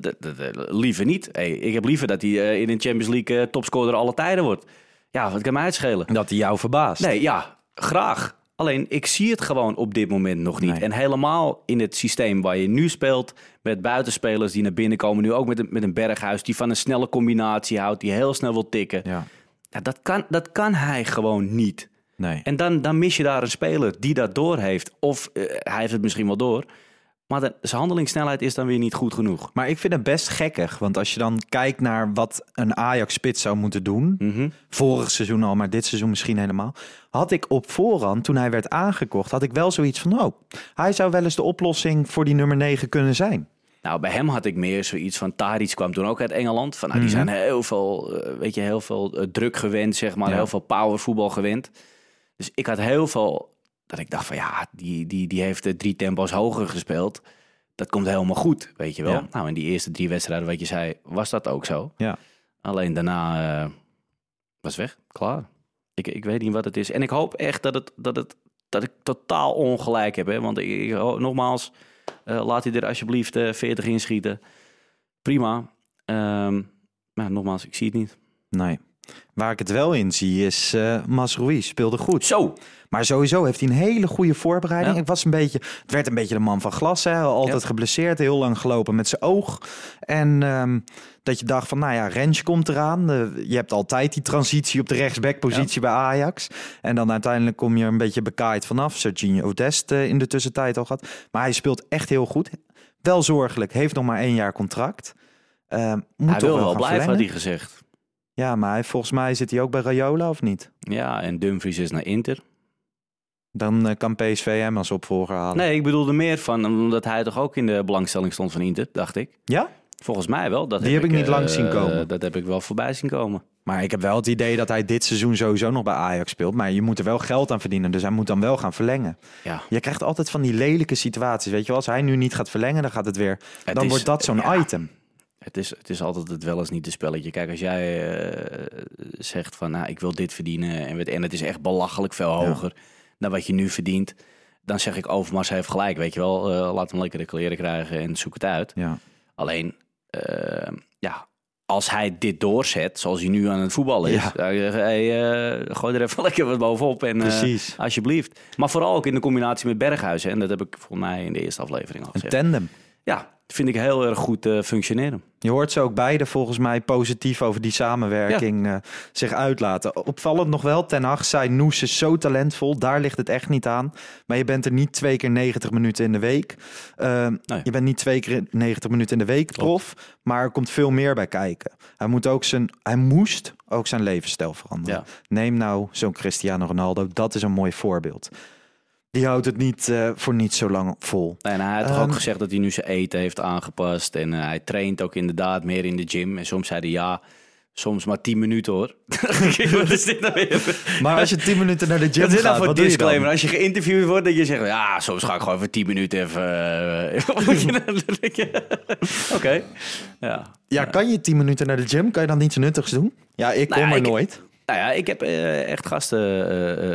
Speaker 2: liever niet. Hey, ik heb liever dat hij eh, in de Champions League eh, topscorer alle tijden wordt. Ja, wat kan mij uitschelen?
Speaker 1: dat hij jou verbaast.
Speaker 2: Nee, ja, graag. Alleen, ik zie het gewoon op dit moment nog niet.
Speaker 1: Nee.
Speaker 2: En helemaal in het systeem waar je nu speelt... met buitenspelers die naar binnen komen... nu ook met een, met een berghuis die van een snelle combinatie houdt... die heel snel wil tikken.
Speaker 1: Ja.
Speaker 2: Ja, dat, kan, dat kan hij gewoon niet.
Speaker 1: Nee.
Speaker 2: En dan, dan mis je daar een speler die dat door heeft. Of eh, hij heeft het misschien wel door. Maar de, zijn handelingssnelheid is dan weer niet goed genoeg.
Speaker 1: Maar ik vind het best gekkig. Want als je dan kijkt naar wat een Ajax-spits zou moeten doen.
Speaker 2: Mhm.
Speaker 1: Vorig seizoen al, maar dit seizoen misschien helemaal. Had ik op voorhand, toen hij werd aangekocht, had ik wel zoiets van... Oh, hij zou wel eens de oplossing voor die nummer 9 kunnen zijn.
Speaker 2: Nou, bij hem had ik meer zoiets van... Tadic kwam toen ook uit Engeland. Van, nou, die zijn heel veel, eh, weet je, heel veel eh, druk gewend, zeg maar.
Speaker 1: Ja.
Speaker 2: Heel veel powervoetbal gewend. Dus ik had heel veel... Dat ik dacht van, ja, die, die, die heeft drie tempo's hoger gespeeld. Dat komt helemaal goed, weet je wel.
Speaker 1: Ja.
Speaker 2: Nou, in die eerste drie wedstrijden, wat je zei, was dat ook zo.
Speaker 1: Ja.
Speaker 2: Alleen daarna eh, was weg, klaar. Ik, ik weet niet wat het is. En ik hoop echt dat, het, dat, het, dat ik totaal ongelijk heb. Hè? Want ik, nogmaals, eh, laat hij er alsjeblieft eh 40 inschieten. Prima. Ehm, maar nogmaals, ik zie het niet.
Speaker 1: Nee. Waar ik het wel in zie is eh Masroui speelde goed.
Speaker 2: Zo!
Speaker 1: Maar sowieso heeft hij een hele goede voorbereiding.
Speaker 2: Ja.
Speaker 1: Ik was een beetje, het werd een beetje de man van glas. Hè? Altijd
Speaker 2: Ja.
Speaker 1: geblesseerd, heel lang gelopen met zijn oog. En ehm, dat je dacht van, nou ja, Rens komt eraan. Eh, je hebt altijd die transitie op de rechtsbackpositie bij Ajax. En dan uiteindelijk kom je er een beetje bekaaid vanaf. Serginho Dest eh, in de tussentijd al gehad. Maar hij speelt echt heel goed. Wel zorgelijk, heeft nog maar één jaar contract. Eh, moet
Speaker 2: Hij wil
Speaker 1: wel
Speaker 2: blijven, had
Speaker 1: verlengen.
Speaker 2: hij gezegd.
Speaker 1: Ja, maar hij, volgens mij zit hij ook bij Rayola of niet?
Speaker 2: Ja, en Dumfries is naar Inter.
Speaker 1: Dan eh, kan PSV hem als opvolger halen.
Speaker 2: Nee, ik bedoelde meer van, omdat hij toch ook in de belangstelling stond van Inter, dacht ik.
Speaker 1: Ja?
Speaker 2: Volgens mij wel. Dat
Speaker 1: Die heb ik niet
Speaker 2: eh,
Speaker 1: lang zien komen.
Speaker 2: Dat heb ik wel voorbij zien komen.
Speaker 1: Maar ik heb wel het idee dat hij dit seizoen sowieso nog bij Ajax speelt. Maar je moet er wel geld aan verdienen. Dus hij moet dan wel gaan verlengen.
Speaker 2: Ja.
Speaker 1: Je krijgt altijd van die lelijke situaties. Weet je als hij nu niet gaat verlengen, dan gaat het weer.
Speaker 2: Het
Speaker 1: dan
Speaker 2: is-
Speaker 1: wordt dat zo'n
Speaker 2: ja.
Speaker 1: item.
Speaker 2: Het is, het is altijd het wel eens niet een spelletje. Kijk, als jij eh, zegt van, nou, ik wil dit verdienen en, en het is echt belachelijk veel hoger dan wat je nu verdient, dan zeg ik Overmars heeft gelijk, weet je wel. Eh, laat hem lekker de kleren krijgen en zoek het uit.
Speaker 1: Ja.
Speaker 2: Alleen, eh, ja, als hij dit doorzet, zoals hij nu aan het voetballen is,
Speaker 1: Ja.
Speaker 2: dan zeg ik, hey, gooi er even lekker wat bovenop en alsjeblieft. Maar vooral ook in de combinatie met Berghuizen. En dat heb ik volgens mij in de eerste aflevering al
Speaker 1: Een
Speaker 2: gezegd.
Speaker 1: tandem.
Speaker 2: Ja, vind ik heel erg goed eh, functioneren.
Speaker 1: Je hoort ze ook beide volgens mij positief over die samenwerking eh, zich uitlaten. Opvallend nog wel, Ten Hag zei Noes is zo talentvol, daar ligt het echt niet aan. Maar je bent er niet twee keer 90 minuten in de week. Eh,
Speaker 2: Nee.
Speaker 1: Je bent niet twee keer 90 minuten in de week prof, maar er komt veel meer bij kijken. Hij, moet ook zijn, hij moest ook zijn levensstijl veranderen.
Speaker 2: Ja.
Speaker 1: Neem nou zo'n Cristiano Ronaldo, dat is een mooi voorbeeld. Die houdt het niet eh, voor niet zo lang vol.
Speaker 2: En hij had toch
Speaker 1: Ehm,
Speaker 2: ook gezegd dat hij nu zijn eten heeft aangepast. En eh, hij traint ook inderdaad meer in de gym. En soms zei hij ja, soms maar 10 minuten hoor. wat is dit nou weer?
Speaker 1: Maar als je 10 minuten naar de gym
Speaker 2: is nou
Speaker 1: gaat,
Speaker 2: voor
Speaker 1: wat doe je dan?
Speaker 2: disclaimer? Als je geïnterviewd wordt, dat je zegt... Ja, soms ga ik gewoon even 10 minuten even... eh, nou- Oké. Ja.
Speaker 1: Ja, kan je 10 minuten naar de gym? Kan je dan niets nuttigs doen? Ja, ik kom
Speaker 2: Nou
Speaker 1: er
Speaker 2: ik-
Speaker 1: nooit.
Speaker 2: Nou ja, ik heb eh, echt gasten...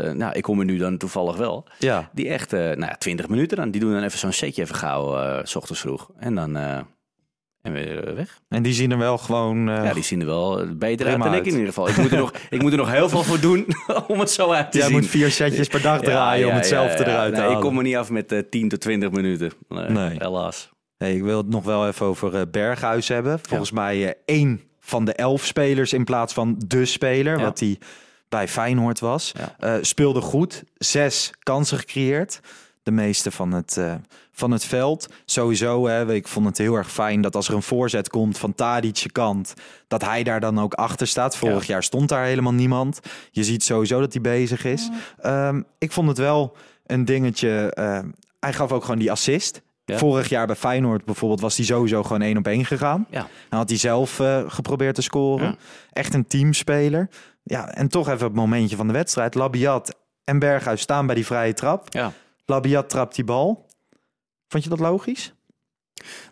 Speaker 2: eh, nou, ik kom er nu dan toevallig wel.
Speaker 1: Ja.
Speaker 2: Die echt, nou ja, 20 minuten dan. Die doen dan even zo'n setje even gauw, s ochtends vroeg. En dan... en weer weg.
Speaker 1: En die zien er wel gewoon...
Speaker 2: Ja, die zien er wel beter uit dan ik in ieder geval. Ik moet er nog, ik moet er nog heel veel voor doen om het zo uit te
Speaker 1: Jij
Speaker 2: zien.
Speaker 1: moet vier setjes per dag draaien om hetzelfde eruit te
Speaker 2: nee,
Speaker 1: halen.
Speaker 2: Ik kom er niet af met eh 10 tot 20 minuten. Nee,
Speaker 1: Nee.
Speaker 2: helaas.
Speaker 1: Hey, ik wil het nog wel even over Berghuis hebben. Volgens mij één van de elf spelers in plaats van de speler,
Speaker 2: Ja.
Speaker 1: wat hij bij Feyenoord was.
Speaker 2: Ja.
Speaker 1: Eh, speelde goed, zes kansen gecreëerd. De meeste van het, eh, van het veld. Sowieso, hè, ik vond het heel erg fijn dat als er een voorzet komt van Tadic's kant, dat hij daar dan ook achter staat. Vorig jaar stond daar helemaal niemand. Je ziet sowieso dat hij bezig is. Ehm, ik vond het wel een dingetje. eh, hij gaf ook gewoon die assist.
Speaker 2: Ja.
Speaker 1: Vorig jaar bij Feyenoord bijvoorbeeld was hij sowieso gewoon één op één gegaan.
Speaker 2: Ja.
Speaker 1: Dan had hij zelf eh, geprobeerd te scoren.
Speaker 2: Ja.
Speaker 1: Echt een teamspeler. Ja, en toch even het momentje van de wedstrijd. Labiat en Berghuis staan bij die vrije trap.
Speaker 2: Ja.
Speaker 1: Labiat trapt die bal. Vond je dat logisch?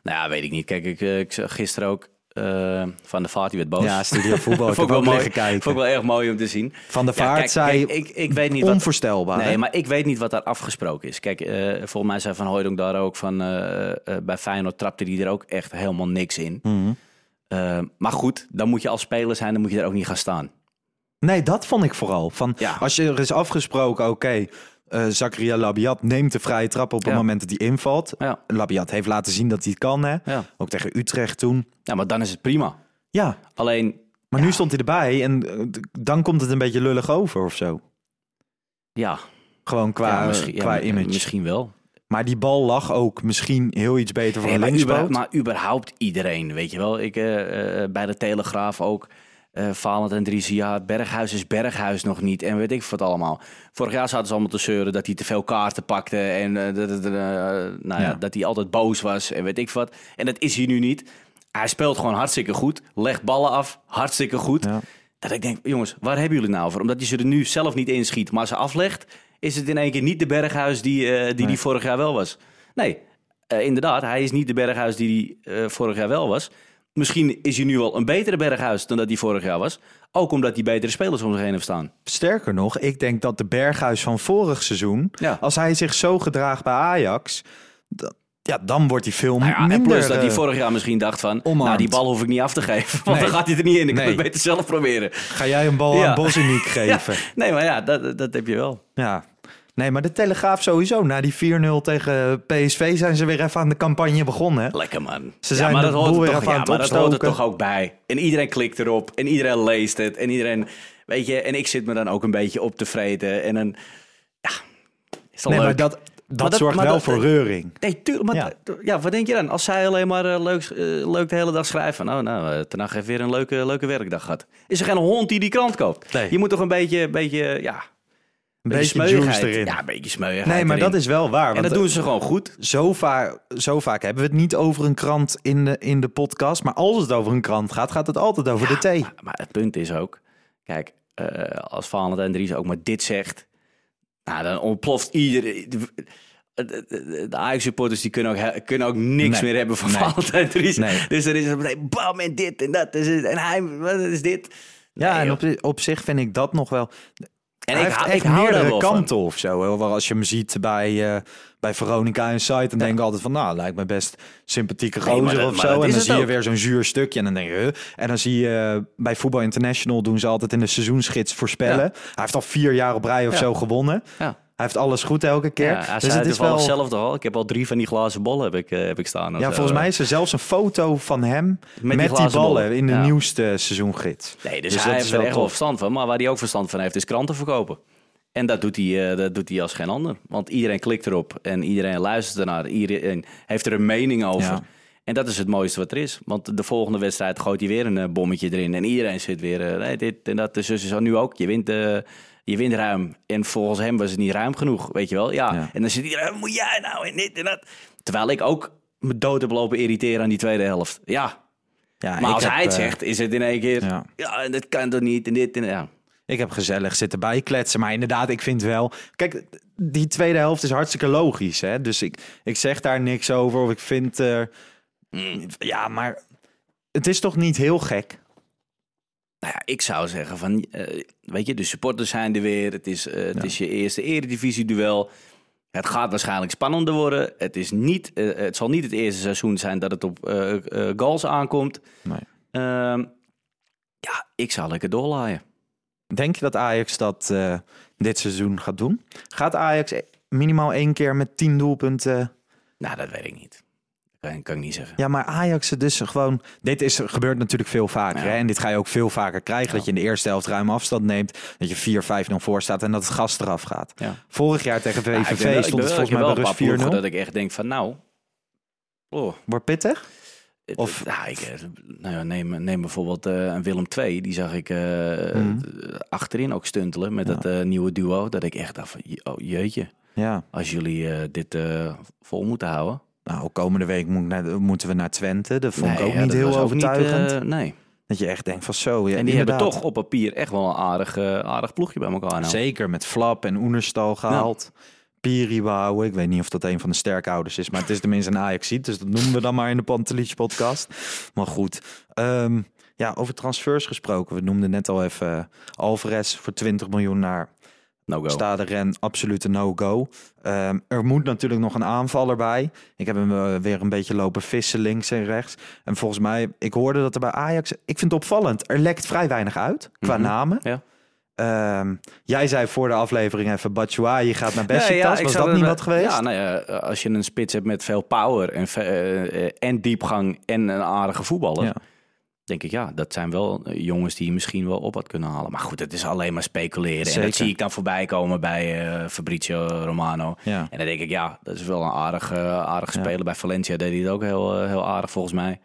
Speaker 2: Nou ja, weet ik niet. Kijk, ik, eh, ik zag gisteren ook Eh, van de Vaart, die werd boos.
Speaker 1: Ja, Studio Voetbal.
Speaker 2: Vond ik
Speaker 1: ook
Speaker 2: wel mooi.
Speaker 1: kijken.
Speaker 2: Vond ik wel erg mooi om te zien.
Speaker 1: Van de
Speaker 2: Ja,
Speaker 1: Vaart
Speaker 2: kijk,
Speaker 1: zei
Speaker 2: kijk, ik, ik weet niet wat...
Speaker 1: onvoorstelbaar.
Speaker 2: Nee,
Speaker 1: hè?
Speaker 2: maar ik weet niet wat daar afgesproken is. Kijk, eh, volgens mij zei Van Hooydonk daar ook van... eh, bij Feyenoord trapte hij er ook echt helemaal niks in.
Speaker 1: Mhm.
Speaker 2: Maar goed, dan moet je als speler zijn, dan moet je er ook niet gaan staan.
Speaker 1: Nee, dat vond ik vooral. Van,
Speaker 2: Ja.
Speaker 1: Als je er is afgesproken, oké, eh Zakaria Labiat neemt de vrije trap op het moment dat hij invalt.
Speaker 2: Ja.
Speaker 1: Labiat heeft laten zien dat hij het kan, hè?
Speaker 2: Ja.
Speaker 1: Ook tegen Utrecht toen.
Speaker 2: ja, maar dan is het prima.
Speaker 1: Ja,
Speaker 2: Alleen,
Speaker 1: maar nu stond hij erbij en eh, dan komt het een beetje lullig over of zo.
Speaker 2: ja,
Speaker 1: Gewoon qua,
Speaker 2: misschien,
Speaker 1: qua image.
Speaker 2: misschien wel.
Speaker 1: Maar die bal lag ook misschien heel iets beter voor
Speaker 2: Nee,
Speaker 1: een
Speaker 2: maar, maar überhaupt iedereen, weet je wel. Ik, eh, bij de Telegraaf ook. Valent en Dries, ja, Berghuis is Berghuis nog niet. En weet ik wat allemaal. Vorig jaar zaten ze allemaal te zeuren dat hij te veel kaarten pakte. En eh, dat, eh, nou ja.
Speaker 1: Ja.
Speaker 2: dat hij altijd boos was en weet ik wat. En dat is hij nu niet. Hij speelt gewoon hartstikke goed. Legt ballen af, hartstikke goed.
Speaker 1: Ja.
Speaker 2: Dat ik denk, jongens, waar hebben jullie nou over? Omdat hij ze er nu zelf niet inschiet, maar ze aflegt... is het in één keer niet de Berghuis die, eh, die, die vorig jaar wel was. Nee, inderdaad, hij is niet de Berghuis die hij vorig jaar wel was. Misschien is hij nu wel een betere Berghuis dan dat hij vorig jaar was. Ook omdat hij betere spelers om zich heen heeft staan.
Speaker 1: Sterker nog, ik denk dat de Berghuis van vorig seizoen,
Speaker 2: Ja.
Speaker 1: als hij zich zo gedraagt bij Ajax, ja, dan wordt hij veel
Speaker 2: Nou ja,
Speaker 1: minder.
Speaker 2: en plus dat hij
Speaker 1: eh,
Speaker 2: vorig jaar misschien dacht van...
Speaker 1: omarmd.
Speaker 2: nou, die bal hoef ik niet af te geven. Want
Speaker 1: Nee.
Speaker 2: dan gaat hij er niet in. Ik kan
Speaker 1: Nee.
Speaker 2: het beter zelf proberen.
Speaker 1: Ga jij een bal
Speaker 2: Ja.
Speaker 1: aan Bosiniek geven?
Speaker 2: Nee, maar ja, dat, dat heb je wel.
Speaker 1: Ja. Nee, maar de Telegraaf sowieso. Na die 4-0 tegen PSV zijn ze weer even aan de campagne begonnen.
Speaker 2: Lekker man.
Speaker 1: Ze zijn
Speaker 2: maar
Speaker 1: de
Speaker 2: dat hoort er
Speaker 1: weer
Speaker 2: toch,
Speaker 1: even aan
Speaker 2: ja,
Speaker 1: het
Speaker 2: maar dat hoort er toch ook bij. En iedereen klikt erop. En iedereen leest het. En iedereen, weet je, en ik zit me dan ook een beetje op te vreten. En dan, ja, is dat
Speaker 1: Nee,
Speaker 2: leuk.
Speaker 1: maar dat, dat,
Speaker 2: dat-
Speaker 1: zorgt
Speaker 2: maar
Speaker 1: wel
Speaker 2: dat-
Speaker 1: voor reuring.
Speaker 2: Nee, tuurlijk. Maar
Speaker 1: Ja.
Speaker 2: ja. ja, wat denk je dan? Als zij alleen maar eh, leuk, eh, leuk de hele dag schrijven. Nou, nou, uh, Ten Hag heeft weer een leuke, leuke werkdag gehad. Is er geen hond die die krant koopt?
Speaker 1: Nee.
Speaker 2: Je moet toch een beetje, beetje ja...
Speaker 1: Een
Speaker 2: beetje
Speaker 1: beetje juice
Speaker 2: smeuigheid.
Speaker 1: erin.
Speaker 2: Ja, een beetje smeuigheid
Speaker 1: nee, maar
Speaker 2: erin.
Speaker 1: dat is wel waar.
Speaker 2: En dat doen ze gewoon goed.
Speaker 1: zo, vaak, zo vaak hebben we het niet over een krant in de, in de podcast. Maar als het over een krant gaat, gaat het altijd over de thee.
Speaker 2: Maar, maar het punt is ook, kijk, eh, als Valentijn Dries ook maar dit zegt, nou, dan ontploft iedereen. De, Ajax-supporters die kunnen ook, kunnen ook niks
Speaker 1: Nee.
Speaker 2: meer hebben van
Speaker 1: Nee.
Speaker 2: Valentijn Dries.
Speaker 1: Nee.
Speaker 2: Dus er is een bam en dit en dat. En hij, wat is dit?
Speaker 1: Ja, en op, op zich vind ik dat nog wel.
Speaker 2: En
Speaker 1: hij
Speaker 2: ik,
Speaker 1: heeft echt
Speaker 2: ik hou
Speaker 1: meerdere
Speaker 2: van.
Speaker 1: kanten of zo. Hè. Waar Als je hem ziet bij, eh, bij Veronica en Site, dan denk ik altijd van, nou, lijkt me best sympathieke
Speaker 2: Nee,
Speaker 1: gozer
Speaker 2: dat-
Speaker 1: of zo. En dan zie je weer zo'n zuur stukje en dan denk je, huh? En dan zie je eh, bij Voetbal International doen ze altijd in de seizoensgids voorspellen.
Speaker 2: Ja.
Speaker 1: Hij heeft al vier jaar op rij of
Speaker 2: Ja.
Speaker 1: zo gewonnen.
Speaker 2: Ja.
Speaker 1: Hij heeft alles goed elke keer.
Speaker 2: Ja, hij
Speaker 1: dus
Speaker 2: zei
Speaker 1: het is wel.
Speaker 2: toch al. Ik heb al drie van die glazen bollen heb ik, eh, heb ik staan.
Speaker 1: Ja,
Speaker 2: zo.
Speaker 1: volgens mij is er zelfs een foto van hem met,
Speaker 2: die
Speaker 1: die, ballen in de
Speaker 2: Ja.
Speaker 1: nieuwste seizoengids.
Speaker 2: Nee, dus,
Speaker 1: Dus
Speaker 2: hij
Speaker 1: dat
Speaker 2: heeft
Speaker 1: is
Speaker 2: er echt wel verstand van. Maar waar hij ook verstand van heeft, is kranten verkopen. En dat doet hij, eh, dat doet hij als geen ander. Want iedereen klikt erop en iedereen luistert ernaar. Iedereen heeft er een mening over.
Speaker 1: Ja.
Speaker 2: En dat is het mooiste wat er is. Want de volgende wedstrijd gooit hij weer een eh, bommetje erin. En iedereen zit weer, eh, nee, dit en dat. Dus zo nu ook. Je wint, eh, je wint ruim. En volgens hem was het niet ruim genoeg, weet je wel. Ja.
Speaker 1: Ja.
Speaker 2: En dan zit iedereen, moet jij nou en dit en dat. Terwijl ik ook me dood heb lopen irriteren aan die tweede helft. Ja,
Speaker 1: Ja,
Speaker 2: maar als
Speaker 1: heb,
Speaker 2: hij het
Speaker 1: eh,
Speaker 2: zegt, is het in één keer...
Speaker 1: ja.
Speaker 2: Dat kan toch niet en dit en ja.
Speaker 1: Ik heb gezellig zitten bijkletsen. Maar inderdaad, ik vind wel... Kijk, die tweede helft is hartstikke logisch. Hè? Dus ik, ik zeg daar niks over. Of ik vind... eh, Ja, maar het is toch niet heel gek?
Speaker 2: Nou ja, ik zou zeggen van, eh, weet je, de supporters zijn er weer. Het is, eh, het
Speaker 1: Ja.
Speaker 2: is je eerste eredivisie-duel. Het gaat waarschijnlijk spannender worden. Het, is niet, eh, het zal niet het eerste seizoen zijn dat het op goals aankomt.
Speaker 1: Nee.
Speaker 2: Ehm, ja, ik zou lekker doorlaaien.
Speaker 1: Denk je dat Ajax dat dit seizoen gaat doen? Gaat Ajax minimaal één keer met tien doelpunten...
Speaker 2: Nou, dat weet ik niet. Kan, ik niet zeggen.
Speaker 1: Ja, maar Ajax dus gewoon... Dit is, gebeurt natuurlijk veel vaker.
Speaker 2: Ja.
Speaker 1: Hè? En dit ga je ook veel vaker krijgen. Dat je in de eerste helft ruim afstand neemt. Dat je 4-5-0 voor staat en dat het gas eraf gaat.
Speaker 2: Ja.
Speaker 1: Vorig jaar tegen
Speaker 2: Ja,
Speaker 1: VVV stond het volgens mij
Speaker 2: wel
Speaker 1: rust 4-0.
Speaker 2: ploegen dat ik echt denk van, nou... Oh,
Speaker 1: Wordt pittig? Of-
Speaker 2: nou, ik, eh, nou ja, neem, neem bijvoorbeeld eh, een Willem II. Die zag ik eh,
Speaker 1: Mhm.
Speaker 2: achterin ook stuntelen met
Speaker 1: Ja.
Speaker 2: dat nieuwe duo. Dat ik echt dacht van, oh, jeetje.
Speaker 1: Ja.
Speaker 2: Als jullie dit vol moeten houden.
Speaker 1: Nou, komende week moet naar, moeten we naar Twente. Dat vond ik ook
Speaker 2: ja,
Speaker 1: niet heel
Speaker 2: niet,
Speaker 1: overtuigend.
Speaker 2: eh, nee.
Speaker 1: dat je echt denkt van zo. Ja,
Speaker 2: en die hebben toch op papier echt wel een aardig, eh, aardig ploegje bij elkaar nou.
Speaker 1: Zeker met Flap en Oenerstal gehaald. Piriwau. Ik weet niet of dat een van de sterkouders is, maar het is tenminste een ajax dus dat noemen we dan maar in de Pantelich podcast. Maar goed, Ehm, ja, over transfers gesproken. We noemden net al even Alvarez voor 20 miljoen naar
Speaker 2: No-go.
Speaker 1: Stade Ren, absolute no-go. Ehm, er moet natuurlijk nog een aanvaller bij. Ik heb hem uh, weer een beetje lopen vissen links en rechts. En volgens mij, ik hoorde dat er bij Ajax... Ik vind het opvallend, er lekt vrij weinig uit qua
Speaker 2: Mhm.
Speaker 1: namen.
Speaker 2: Ja.
Speaker 1: Ehm, jij zei voor de aflevering even, Batshuayi gaat naar Besiktas.
Speaker 2: ja,
Speaker 1: Was dat niet wat geweest?
Speaker 2: Ja, nou ja, als je een spits hebt met veel power en, eh, eh, en diepgang en een aardige voetballer... Denk ik, ja, dat zijn wel eh, jongens die je misschien wel op had kunnen halen. Maar goed, het is alleen maar speculeren. En dat zie ik dan voorbij komen bij eh, Fabrizio Romano.
Speaker 1: Ja.
Speaker 2: En dan denk ik, ja, dat is wel een aardige, aardige
Speaker 1: Ja.
Speaker 2: speler. Bij Valencia deed hij het ook heel, eh, heel aardig volgens mij.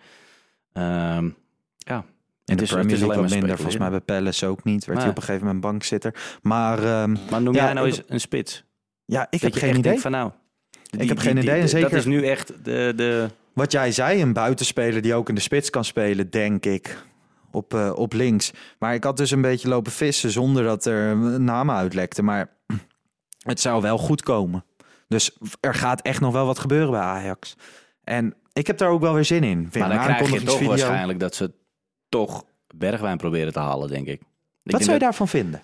Speaker 2: Ehm, ja.
Speaker 1: De
Speaker 2: Het is-
Speaker 1: Premier
Speaker 2: het is alleen maar
Speaker 1: minder. Volgens mij bij Palace ook niet. Werd hij op een gegeven moment bankzitter. Maar ehm,
Speaker 2: Maar noem
Speaker 1: Ja,
Speaker 2: jij nou
Speaker 1: ik-
Speaker 2: eens een spits?
Speaker 1: ja, ik
Speaker 2: Dat
Speaker 1: heb geen idee.
Speaker 2: Van, nou, die-
Speaker 1: heb
Speaker 2: die-
Speaker 1: geen
Speaker 2: die-
Speaker 1: idee en zeker-
Speaker 2: Dat is nu echt de... de
Speaker 1: Wat jij zei, een buitenspeler die ook in de spits kan spelen, denk ik. Op, eh, op links. Maar ik had dus een beetje lopen vissen zonder dat er namen uitlekten. Maar het zou wel goed komen. Dus er gaat echt nog wel wat gebeuren bij Ajax. En ik heb daar ook wel weer zin in. Weer
Speaker 2: maar dan krijg je toch waarschijnlijk dat ze toch Bergwijn proberen te halen, denk ik. Ik
Speaker 1: Wat zou je
Speaker 2: dat-
Speaker 1: daarvan vinden?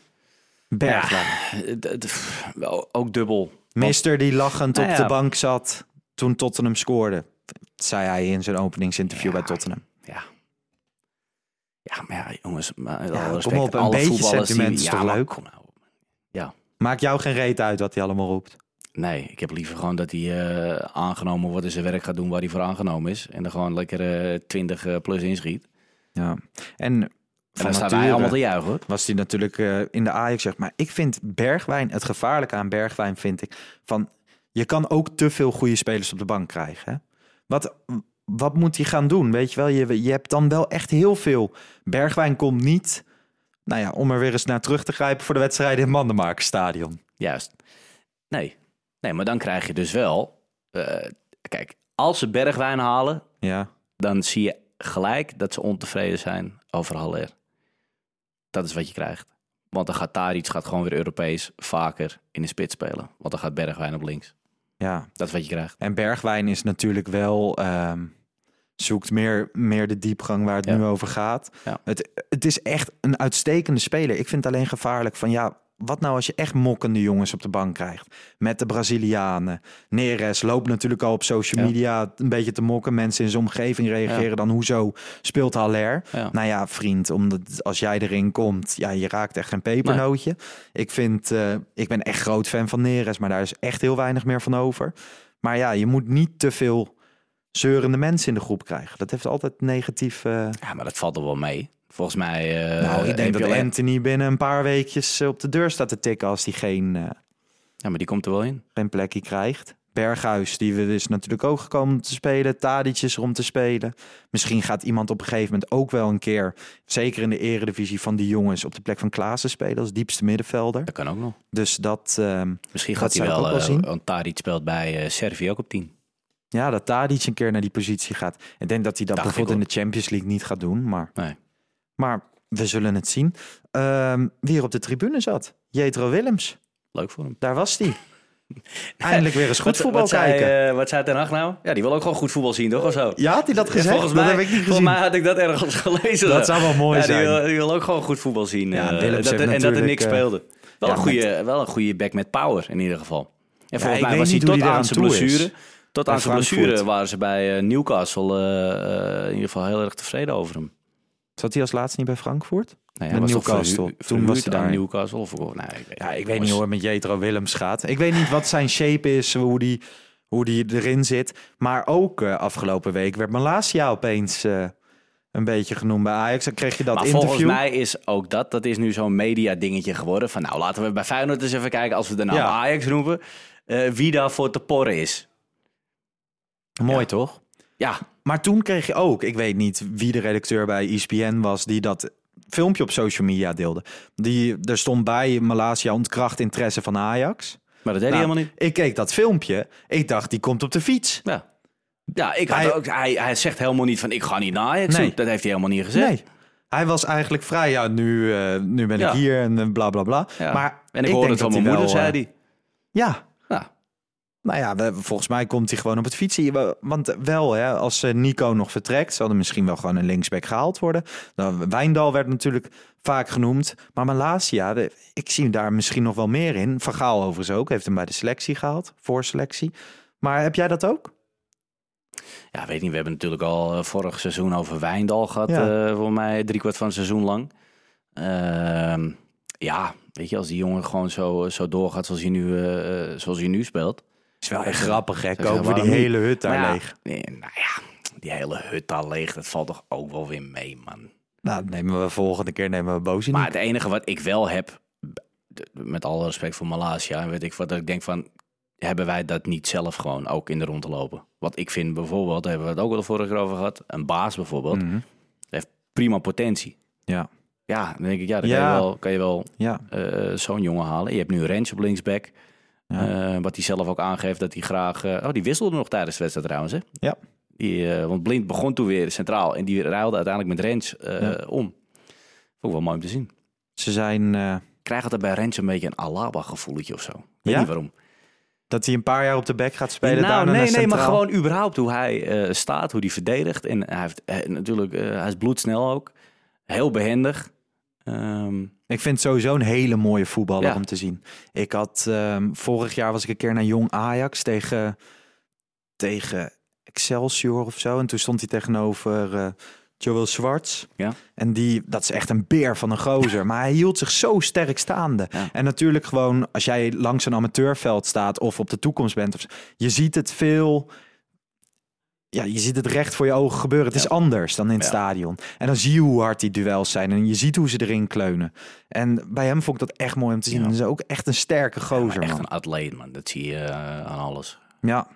Speaker 1: Bergwijn.
Speaker 2: Eh, ook dubbel.
Speaker 1: Mister die lachend
Speaker 2: Nou
Speaker 1: op de bank zat toen Tottenham scoorde. Zei hij in zijn openingsinterview
Speaker 2: Ja.
Speaker 1: bij Tottenham.
Speaker 2: Ja. Ja, maar ja, jongens. Maar alle
Speaker 1: kom
Speaker 2: respect,
Speaker 1: op, een beetje sentiment is
Speaker 2: ja,
Speaker 1: toch
Speaker 2: maar
Speaker 1: leuk?
Speaker 2: kom nou.
Speaker 1: Maakt jou geen reet uit wat hij allemaal roept.
Speaker 2: Nee, ik heb liever gewoon dat hij eh, aangenomen wordt en zijn werk gaat doen waar hij voor aangenomen is. En er gewoon lekker eh 20 eh, plus inschiet.
Speaker 1: Ja. En
Speaker 2: En dan staan wij allemaal te juichen hoor.
Speaker 1: was hij natuurlijk in de Ajax zeg maar ik vind Bergwijn het gevaarlijke aan Bergwijn vind ik van je kan ook te veel goede spelers op de bank krijgen. Hè? Wat wat moet hij gaan doen? Weet je wel, je, je hebt dan wel echt heel veel. Bergwijn komt niet, nou ja, om er weer eens naar terug te grijpen voor de wedstrijden in het Mandenmakerstadion.
Speaker 2: Juist. Nee. Nee, maar dan krijg je dus wel... eh, kijk, als ze Bergwijn halen,
Speaker 1: Ja,
Speaker 2: dan zie je gelijk dat ze ontevreden zijn over Haller. Dat is wat je krijgt. Want dan gaat Taric gaat gewoon weer Europees vaker in de spits spelen. Want dan gaat Bergwijn op links.
Speaker 1: Ja.
Speaker 2: Dat is wat je krijgt.
Speaker 1: En Bergwijn is natuurlijk wel ehm, zoekt meer, meer de diepgang waar het
Speaker 2: Ja.
Speaker 1: nu over gaat.
Speaker 2: Ja.
Speaker 1: Het, het is echt een uitstekende speler. Ik vind het alleen gevaarlijk van ja, wat nou als je echt mokkende jongens op de bank krijgt met de Brazilianen. Neres loopt natuurlijk al op social
Speaker 2: Ja.
Speaker 1: media een beetje te mokken. Mensen in zijn omgeving reageren dan hoezo speelt Haller?
Speaker 2: Ja.
Speaker 1: Nou ja, vriend, omdat als jij erin komt, ja, je raakt echt geen pepernootje. Ik vind, eh, ik ben echt groot fan van Neres, maar daar is echt heel weinig meer van over. Maar ja, je moet niet te veel zeurende mensen in de groep krijgen. Dat heeft altijd negatief. eh,
Speaker 2: Ja, maar dat valt er wel mee. Volgens mij... eh,
Speaker 1: nou, ik denk dat Anthony binnen een paar weekjes eh, op de deur staat te tikken als hij geen, eh,
Speaker 2: Ja, maar die komt er wel in.
Speaker 1: geen plekje krijgt. Berghuis, die we dus natuurlijk ook gekomen om te spelen. Tadic is er om te spelen. Misschien gaat iemand op een gegeven moment ook wel een keer, zeker in de eredivisie van die jongens, op de plek van Klaassen spelen als diepste middenvelder.
Speaker 2: Dat kan ook nog.
Speaker 1: Dus dat, ehm,
Speaker 2: Misschien
Speaker 1: Dat
Speaker 2: gaat hij wel...
Speaker 1: wel zien.
Speaker 2: want Taric speelt bij Servië ook op 10.
Speaker 1: ja, dat Tadic een keer naar die positie gaat. Ik denk dat hij dat
Speaker 2: Dacht
Speaker 1: bijvoorbeeld in de Champions League niet gaat doen, maar,
Speaker 2: Nee.
Speaker 1: Maar we zullen het zien. Ehm, wie er op de tribune zat? Jetro Willems.
Speaker 2: Leuk voor hem.
Speaker 1: Daar was hij. Eindelijk weer eens goed
Speaker 2: Wat-
Speaker 1: voetbal
Speaker 2: wat zei,
Speaker 1: kijken.
Speaker 2: eh, wat zei Ten Hag nou? Ja, die wil ook gewoon goed voetbal zien, toch? Of zo?
Speaker 1: ja, had hij dat gezegd?
Speaker 2: volgens
Speaker 1: dat
Speaker 2: mij,
Speaker 1: heb ik niet
Speaker 2: Volgens
Speaker 1: gezien.
Speaker 2: mij had ik dat ergens gelezen.
Speaker 1: Dat zou wel mooi
Speaker 2: ja,
Speaker 1: zijn.
Speaker 2: Die wil, die wil ook gewoon goed voetbal zien.
Speaker 1: Ja,
Speaker 2: eh,
Speaker 1: Willems
Speaker 2: dat,
Speaker 1: heeft
Speaker 2: en dat er niks
Speaker 1: eh,
Speaker 2: speelde. Wel,
Speaker 1: ja,
Speaker 2: een goede, wel een goede back met power in ieder geval. En volgens mij was hij tot aan zijn blessure... Tot aan zijn blessure waren ze bij Newcastle in ieder geval heel erg tevreden over hem.
Speaker 1: Zat hij als laatste niet bij Frankfurt?
Speaker 2: Nee, was
Speaker 1: Newcastle. Toen was hij daar.
Speaker 2: Newcastle of, nee, ik weet,
Speaker 1: Ja, ik weet niet hoe het met Jetro Willems gaat. Ik weet niet wat zijn shape is, hoe die, hoe die erin zit. Maar ook eh, afgelopen week werd Malasia opeens eh, een beetje genoemd bij Ajax. Dan kreeg je dat
Speaker 2: Maar
Speaker 1: interview.
Speaker 2: volgens mij is ook dat, dat is nu zo'n media dingetje geworden. Van nou, laten we bij Feyenoord eens even kijken, als we de naam
Speaker 1: Ja.
Speaker 2: Ajax roepen, eh, wie daarvoor te porren is.
Speaker 1: Mooi
Speaker 2: Ja.
Speaker 1: toch?
Speaker 2: Ja,
Speaker 1: Maar toen kreeg je ook, ik weet niet wie de redacteur bij ESPN was, die dat filmpje op social media deelde. Die, er stond bij Malasia ontkracht interesse van Ajax.
Speaker 2: maar dat deed
Speaker 1: Nou,
Speaker 2: hij helemaal niet.
Speaker 1: Ik keek dat filmpje. Ik dacht, die komt op de fiets.
Speaker 2: Ja, ja ik had
Speaker 1: Hij-
Speaker 2: ook, hij, hij zegt helemaal niet van ik ga niet naar Ajax
Speaker 1: Nee.
Speaker 2: Dat heeft hij helemaal niet gezegd.
Speaker 1: Nee. Hij was eigenlijk vrij, ja, nu, eh, nu ben
Speaker 2: Ja.
Speaker 1: ik hier en eh, bla bla bla.
Speaker 2: Ja.
Speaker 1: Maar
Speaker 2: en ik, hoorde het van mijn moeder,
Speaker 1: wel,
Speaker 2: zei
Speaker 1: eh,
Speaker 2: hij.
Speaker 1: Ja, Nou ja, we- volgens mij komt hij gewoon op het fietsen. We- Want wel, hè, als eh, Nico nog vertrekt, zal er misschien wel gewoon een linksback gehaald worden. Nou, Wijndal werd natuurlijk vaak genoemd. Maar Malasia, ik zie daar misschien nog wel meer in. Van Gaal overigens ook, heeft hem bij de selectie gehaald, voorselectie. Maar heb jij dat ook?
Speaker 2: Ja, weet niet. We hebben natuurlijk al eh, vorig seizoen over Wijndal gehad.
Speaker 1: Ja.
Speaker 2: eh, voor mij driekwart van het seizoen lang. Ehm, ja, weet je, als die jongen gewoon zo, zo doorgaat zoals hij nu, zoals hij nu speelt.
Speaker 1: Is wel echt grappig, hè? Kopen we die hele hut daar
Speaker 2: Maar ja,
Speaker 1: leeg.
Speaker 2: Nee, nou ja, die hele hut daar leeg, dat valt toch ook wel weer mee, man.
Speaker 1: Nou, nemen we volgende keer nemen we Bozi
Speaker 2: Maar
Speaker 1: niet.
Speaker 2: het enige wat ik wel heb, met alle respect voor Malasia, weet ik wat, dat ik denk van, hebben wij dat niet zelf gewoon ook in de rond te lopen? Wat ik vind bijvoorbeeld, daar hebben we het ook al de vorige keer over gehad, een baas bijvoorbeeld,
Speaker 1: Mhm.
Speaker 2: heeft prima potentie.
Speaker 1: Ja,
Speaker 2: Ja, dan denk ik, ja, dan
Speaker 1: Ja.
Speaker 2: kan je wel, kan je wel
Speaker 1: ja.
Speaker 2: eh, zo'n jongen halen. Je hebt nu Rens op linksback.
Speaker 1: Ja.
Speaker 2: eh, wat hij zelf ook aangeeft dat hij graag... eh, oh, die wisselde nog tijdens de wedstrijd trouwens, hè?
Speaker 1: Ja.
Speaker 2: Die, eh, want Blind begon toen weer centraal. En die ruilde uiteindelijk met Rens
Speaker 1: Ja.
Speaker 2: om. Vond ik wel mooi om te zien.
Speaker 1: Ze zijn eh,
Speaker 2: Ik krijg altijd bij Rens een beetje een Alaba-gevoeletje of zo. Ik weet
Speaker 1: Ja?
Speaker 2: niet waarom.
Speaker 1: dat hij een paar jaar op de back gaat spelen.
Speaker 2: nou, nee, nee, maar gewoon überhaupt hoe hij staat, hoe hij verdedigt. En hij heeft natuurlijk, hij is bloedsnel ook. Heel behendig. Ehm,
Speaker 1: Ik vind het sowieso een hele mooie voetballer
Speaker 2: Ja.
Speaker 1: om te zien. Ik had ehm, vorig jaar was ik een keer naar Jong Ajax tegen, tegen Excelsior of zo. En toen stond hij tegenover eh Joel Schwartz.
Speaker 2: Ja.
Speaker 1: En die, dat is echt een beer van een gozer. maar hij hield zich zo sterk staande.
Speaker 2: Ja.
Speaker 1: En natuurlijk gewoon, als jij langs een amateurveld staat of op de toekomst bent. Of, je ziet het veel... Ja, je ziet het recht voor je ogen gebeuren. Het is anders dan in het
Speaker 2: Ja.
Speaker 1: stadion. En dan zie je hoe hard die duels zijn. En je ziet hoe ze erin kleunen. En bij hem vond ik dat echt mooi om te zien.
Speaker 2: Ja.
Speaker 1: Hij is ook echt een sterke gozer,
Speaker 2: echt
Speaker 1: man.
Speaker 2: een atleet, man. Dat zie je eh, aan alles.
Speaker 1: Ja.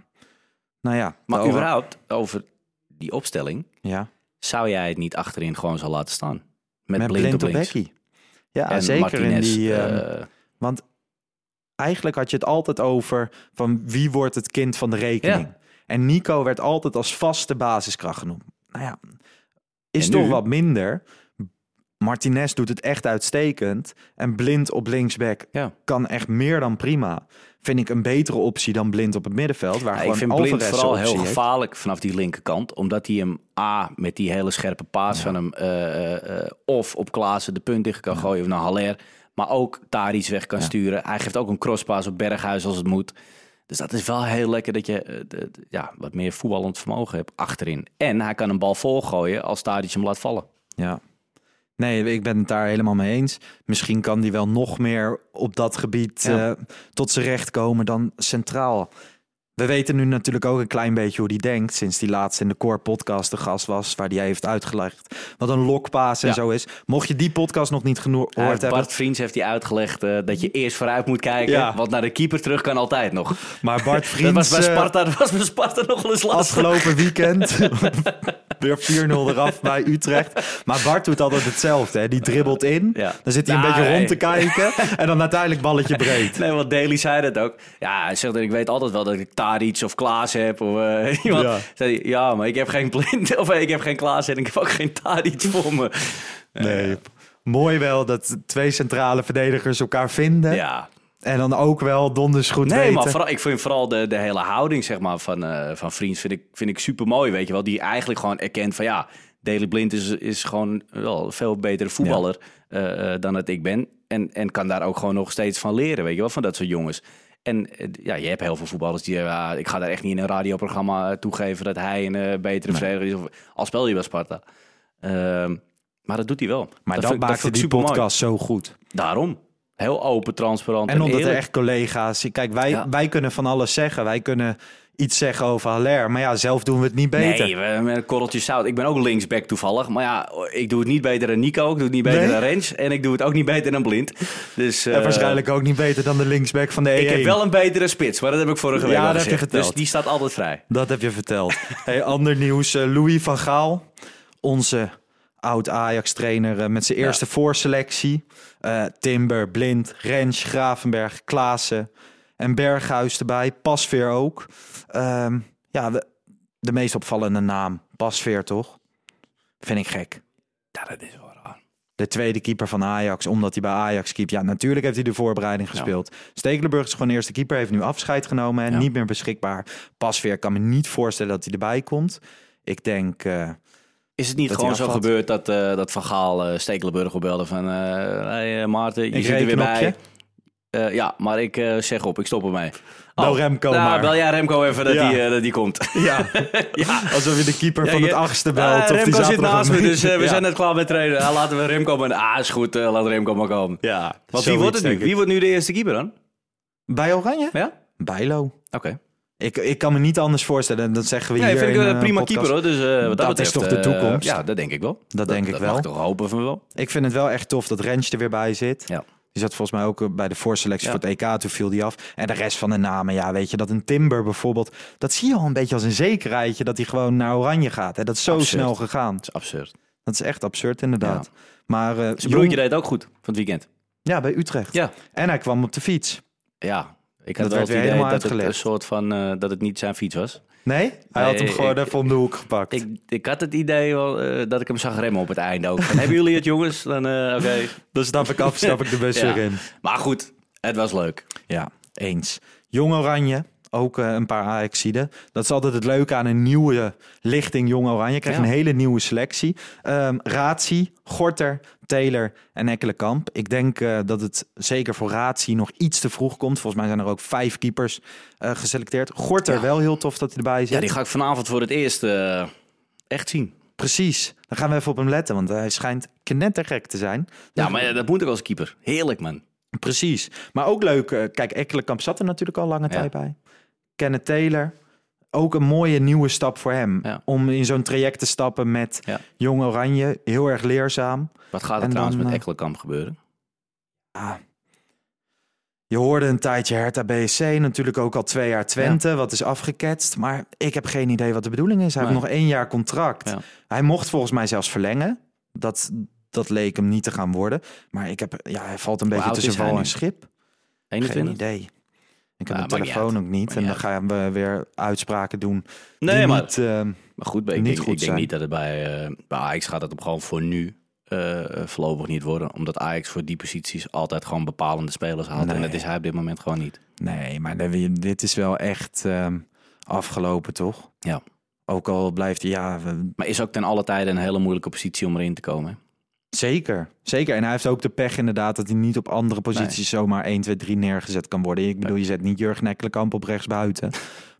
Speaker 1: Nou ja.
Speaker 2: Maar
Speaker 1: over-
Speaker 2: überhaupt, over die opstelling,
Speaker 1: Ja.
Speaker 2: zou jij het niet achterin gewoon zo laten staan? Met,
Speaker 1: Met
Speaker 2: blind,
Speaker 1: blind
Speaker 2: op
Speaker 1: op
Speaker 2: links.
Speaker 1: Becky. Ja,
Speaker 2: En
Speaker 1: zeker in die...
Speaker 2: eh,
Speaker 1: ehm, want eigenlijk had je het altijd over van wie wordt het kind van de rekening. En Nico werd altijd als vaste basiskracht genoemd. Nou ja, is toch wat minder. Martinez doet het echt uitstekend. En blind op linksback
Speaker 2: ja.
Speaker 1: kan echt meer dan prima. Vind ik een betere optie dan blind op het middenveld. Waar
Speaker 2: Ja,
Speaker 1: gewoon
Speaker 2: ik vind Blind vooral heel
Speaker 1: heeft.
Speaker 2: gevaarlijk vanaf die linkerkant. Omdat hij hem A, met die hele scherpe paas van hem... eh, eh, eh, of op Klaassen de punt dicht kan gooien of naar Haller. Maar ook daar iets weg kan sturen. Hij geeft ook een crosspaas op Berghuis als het moet. Dus dat is wel heel lekker dat je eh, de- de- ja, wat meer voetballend vermogen hebt achterin. En hij kan een bal volgooien als Tadic hem laat vallen.
Speaker 1: Ja. Nee, ik ben het daar helemaal mee eens. Misschien kan die wel nog meer op dat gebied
Speaker 2: Ja.
Speaker 1: eh, tot zijn recht komen dan centraal. We weten nu natuurlijk ook een klein beetje hoe die denkt. Sinds die laatst in de Core podcast de gast was. Waar die heeft uitgelegd wat een lokpaas en
Speaker 2: Ja.
Speaker 1: zo is. Mocht je die podcast nog niet
Speaker 2: Hij
Speaker 1: gehoord hebben.
Speaker 2: Bart Vriends heeft hij uitgelegd eh, dat je eerst vooruit moet kijken.
Speaker 1: Ja.
Speaker 2: Want naar de keeper terug kan altijd nog.
Speaker 1: Maar Bart
Speaker 2: Dat
Speaker 1: Vriends
Speaker 2: was bij
Speaker 1: eh,
Speaker 2: Sparta, dat was bij Sparta nog wel eens lastig.
Speaker 1: afgelopen weekend. Weer 4-0 eraf bij Utrecht. Maar Bart doet altijd hetzelfde. Hè? Die dribbelt in.
Speaker 2: Ja.
Speaker 1: Dan zit hij een beetje rond te kijken. En dan uiteindelijk balletje breed.
Speaker 2: Nee, want Daly zei dat ook. Ja, hij zegt dat ik weet altijd wel dat ik Tadic of Klaas heb. Of eh, iemand.
Speaker 1: Ja.
Speaker 2: Zei ja, maar ik heb geen blind. Of eh, ik heb geen Klaas en ik heb ook geen Tadic voor me.
Speaker 1: Nee. Mooi wel dat twee centrale verdedigers elkaar vinden.
Speaker 2: Ja.
Speaker 1: En dan ook wel donders goed
Speaker 2: Nee,
Speaker 1: weten.
Speaker 2: maar vooral, ik vind vooral de, de hele houding zeg maar, van, eh van Vriends vind ik, vind ik super mooi. Weet je wel, die eigenlijk gewoon erkent van ja, Daily Blind is, is gewoon wel een veel betere voetballer eh, eh, dan dat ik ben. En, en kan daar ook gewoon nog steeds van leren, weet je wel, van dat soort jongens. En ja, je hebt heel veel voetballers die, ja, ik ga daar echt niet in een radioprogramma toegeven dat hij een betere verdediger is. Of, al speel je bij Sparta. Ehm, maar dat doet hij wel.
Speaker 1: maar dat,
Speaker 2: ik
Speaker 1: die podcast zo goed.
Speaker 2: Daarom. Heel open, transparant en,
Speaker 1: En omdat er echt collega's... Kijk, wij,
Speaker 2: Ja.
Speaker 1: wij kunnen van alles zeggen. Wij kunnen iets zeggen over Haller. Maar ja, zelf doen we het niet beter.
Speaker 2: Nee, we- met een korreltje zout. Ik ben ook linksback toevallig. Maar ja, ik doe het niet beter dan Nico. Ik doe het niet beter
Speaker 1: Nee?
Speaker 2: dan Rens. En ik doe het ook niet beter dan Blind. Dus,
Speaker 1: En
Speaker 2: eh,
Speaker 1: waarschijnlijk ook niet beter dan de linksback van de E1.
Speaker 2: Ik heb wel een betere spits, maar dat heb ik vorige week
Speaker 1: Ja,
Speaker 2: al
Speaker 1: dat heb je
Speaker 2: gezegd.
Speaker 1: verteld.
Speaker 2: Dus die staat altijd vrij.
Speaker 1: Dat heb je verteld. hey, ander nieuws. eh, Louis van Gaal, onze oud-Ajax-trainer eh, met zijn eerste voorselectie. Eh, Timber, Blind, Rens, Gravenberg, Klaassen en Berghuis erbij. Pasveer ook. Ehm, ja, de, de meest opvallende naam. Pasveer, toch? Vind ik gek.
Speaker 2: Ja, dat is wel raar.
Speaker 1: de tweede keeper van Ajax, omdat hij bij Ajax keept. Ja, natuurlijk heeft hij de voorbereiding gespeeld. Stekelenburg is gewoon eerste keeper, heeft nu afscheid genomen en
Speaker 2: Ja.
Speaker 1: niet meer beschikbaar. Pasveer kan me niet voorstellen dat hij erbij komt. Ik denk, eh,
Speaker 2: Is het niet
Speaker 1: Dat
Speaker 2: gewoon zo gebeurd dat, eh, dat Van Gaal eh Stekelenburg opbelde van... eh hey, Maarten, je
Speaker 1: Ik
Speaker 2: zit er weer bij. Ja, maar ik zeg op, ik stop ermee.
Speaker 1: Remco
Speaker 2: nou,
Speaker 1: maar.
Speaker 2: Bel jij Remco even dat
Speaker 1: Ja.
Speaker 2: die, dat die komt.
Speaker 1: ja,
Speaker 2: ja.
Speaker 1: alsof je de keeper
Speaker 2: Ja,
Speaker 1: van het achtste belt. of die
Speaker 2: Remco zit naast me, dus we zijn net klaar met trainen. Ah, laten we Remco maar... Ah, is goed, laat Remco maar komen.
Speaker 1: Ja,
Speaker 2: Want wie wordt het nu? Wie wordt nu de eerste keeper dan?
Speaker 1: Bij Oranje?
Speaker 2: Ja?
Speaker 1: Bijlo.
Speaker 2: Oké.
Speaker 1: Ik, ik kan me niet anders voorstellen. Dat zeggen we
Speaker 2: Nee,
Speaker 1: hier
Speaker 2: vind ik
Speaker 1: in
Speaker 2: een
Speaker 1: een
Speaker 2: prima
Speaker 1: podcast.
Speaker 2: keeper hoor. Dus, eh, wat dat,
Speaker 1: Dat is toch de
Speaker 2: eh,
Speaker 1: toekomst?
Speaker 2: ja, dat denk ik wel.
Speaker 1: Dat denk ik
Speaker 2: dat
Speaker 1: wel.
Speaker 2: mag toch hopen van wel.
Speaker 1: Ik vind het wel echt tof dat Rens er weer bij zit.
Speaker 2: Ja.
Speaker 1: Die zat volgens mij ook eh, bij de voorselectie
Speaker 2: Ja.
Speaker 1: voor het EK. Toen viel die af. En de rest van de namen, ja, weet je, dat een Timber bijvoorbeeld. Dat zie je al een beetje als een zekerheidje dat hij gewoon naar Oranje gaat. Hè? Dat is zo
Speaker 2: Absurd.
Speaker 1: snel gegaan.
Speaker 2: Dat is absurd.
Speaker 1: Dat is echt absurd, inderdaad. Maar eh,
Speaker 2: Zijn
Speaker 1: jong-
Speaker 2: broertje deed ook goed van het weekend.
Speaker 1: Ja, bij Utrecht.
Speaker 2: Ja.
Speaker 1: En hij kwam op de fiets.
Speaker 2: Ja. Ik
Speaker 1: Dat
Speaker 2: had wel
Speaker 1: werd
Speaker 2: het idee
Speaker 1: helemaal
Speaker 2: dat het een soort van... eh, dat het niet zijn fiets was.
Speaker 1: Nee? Hij had hem gewoon
Speaker 2: ik-
Speaker 1: even om de hoek gepakt.
Speaker 2: Ik, ik had het idee wel, eh, dat ik hem zag remmen op het einde ook. Hebben jullie het jongens? Dan oké.
Speaker 1: Dan stap ik af, stap ik de bus
Speaker 2: Ja.
Speaker 1: weer in.
Speaker 2: Maar goed, het was leuk.
Speaker 1: Ja, eens. Jong Oranje, ook eh, een paar Ajaxiden. Dat is altijd het leuke aan een nieuwe lichting Jong Oranje. Je krijgt
Speaker 2: Ja.
Speaker 1: een hele nieuwe selectie. Ehm Ratie, Gorter, Taylor en Ekkelenkamp. Ik denk eh, dat het zeker voor Ratie nog iets te vroeg komt. Volgens mij zijn er ook vijf keepers eh, geselecteerd. Gorter
Speaker 2: Ja.
Speaker 1: wel heel tof dat hij erbij zit.
Speaker 2: Ja, die ga ik vanavond voor het eerst echt zien.
Speaker 1: Precies. Dan gaan we even op hem letten, want hij schijnt knettergek te zijn.
Speaker 2: Ja, maar dat moet ik als keeper. Heerlijk, man.
Speaker 1: Precies. Maar ook leuk. kijk, Ekkelenkamp zat er natuurlijk al lange
Speaker 2: Ja.
Speaker 1: tijd bij. Kenneth Taylor. Ook een mooie nieuwe stap voor hem.
Speaker 2: Ja.
Speaker 1: Om in zo'n traject te stappen met
Speaker 2: Ja.
Speaker 1: Jong Oranje. Heel erg leerzaam.
Speaker 2: Wat gaat er
Speaker 1: En
Speaker 2: trouwens
Speaker 1: dan,
Speaker 2: met
Speaker 1: eh,
Speaker 2: Ekkelenkamp gebeuren?
Speaker 1: Ah. Je hoorde een tijdje Hertha BSC. Natuurlijk ook al twee jaar Twente. Wat is afgeketst. Maar ik heb geen idee wat de bedoeling is. Hij
Speaker 2: Nee.
Speaker 1: heeft nog één jaar contract.
Speaker 2: Ja.
Speaker 1: Hij mocht volgens mij zelfs verlengen. Dat, dat leek hem niet te gaan worden. Maar ik heb, ja, hij valt een
Speaker 2: Hoe
Speaker 1: beetje tussen wal en schip. Geen
Speaker 2: 21?
Speaker 1: idee. Ik heb mijn
Speaker 2: niet
Speaker 1: telefoon ook niet. En dan gaan we weer uitspraken doen.
Speaker 2: Nee, maar,
Speaker 1: niet, eh,
Speaker 2: maar goed, ik
Speaker 1: niet
Speaker 2: denk,
Speaker 1: goed
Speaker 2: ik denk niet dat het bij, eh bij Ajax gaat het op gewoon voor nu eh, voorlopig niet worden. Omdat Ajax voor die posities altijd gewoon bepalende spelers haalt. En dat is hij op dit moment gewoon niet.
Speaker 1: nee, maar dit is wel echt ehm, afgelopen, toch?
Speaker 2: Ja.
Speaker 1: Ook al blijft hij, ja, we-
Speaker 2: Maar is ook ten alle tijde een hele moeilijke positie om erin te komen.
Speaker 1: Zeker. Zeker. En hij heeft ook de pech inderdaad dat hij niet op andere posities zomaar 1, 2, 3 neergezet kan worden. Ik bedoel, je zet niet Jurgen Ekkelenkamp op rechtsbuiten.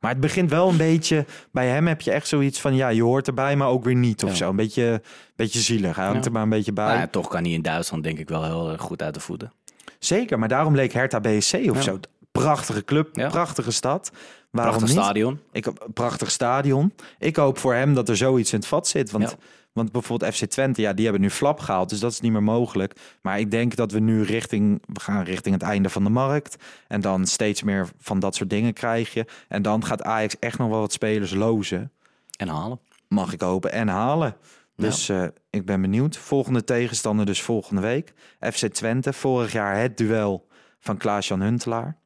Speaker 1: Maar het begint wel een beetje, bij hem heb je echt zoiets van, ja, je hoort erbij, maar ook weer niet of
Speaker 2: Ja.
Speaker 1: zo. Een beetje, beetje zielig. Hij hangt
Speaker 2: Ja.
Speaker 1: er maar een beetje bij.
Speaker 2: Nou ja, toch kan hij in Duitsland denk ik wel heel erg goed uit de voeten.
Speaker 1: Zeker, maar daarom leek Hertha BSC of zo. Prachtige club, prachtige stad. Waarom
Speaker 2: Prachtig
Speaker 1: niet?
Speaker 2: stadion.
Speaker 1: Ik, prachtig stadion. Ik hoop voor hem dat er zoiets in het vat zit. Want. Want bijvoorbeeld FC Twente, ja, die hebben nu flap gehaald. Dus dat is niet meer mogelijk. Maar ik denk dat we nu richting, we gaan richting het einde van de markt. En dan steeds meer van dat soort dingen krijg je. En dan gaat Ajax echt nog wel wat spelers lozen.
Speaker 2: En halen.
Speaker 1: Mag ik hopen. En halen. Dus eh, ik ben benieuwd. Volgende tegenstander dus volgende week. FC Twente. Vorig jaar het duel van Klaas-Jan Huntelaar.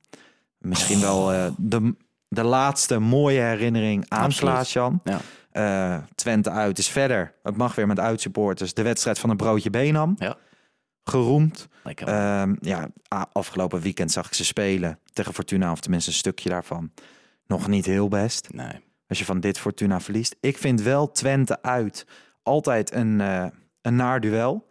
Speaker 1: Misschien wel eh, de, de laatste mooie herinnering aan. Klaas-Jan.
Speaker 2: Ja.
Speaker 1: Eh, Twente uit is verder. Het mag weer met uitsupporters. De wedstrijd van een broodje Benam.
Speaker 2: Ja.
Speaker 1: Geroemd. Ehm, ja, afgelopen weekend zag ik ze spelen tegen Fortuna. Of tenminste een stukje daarvan. Nog niet heel best.
Speaker 2: nee.
Speaker 1: Als je van dit Fortuna verliest. Ik vind wel Twente uit altijd een, eh een naar duel.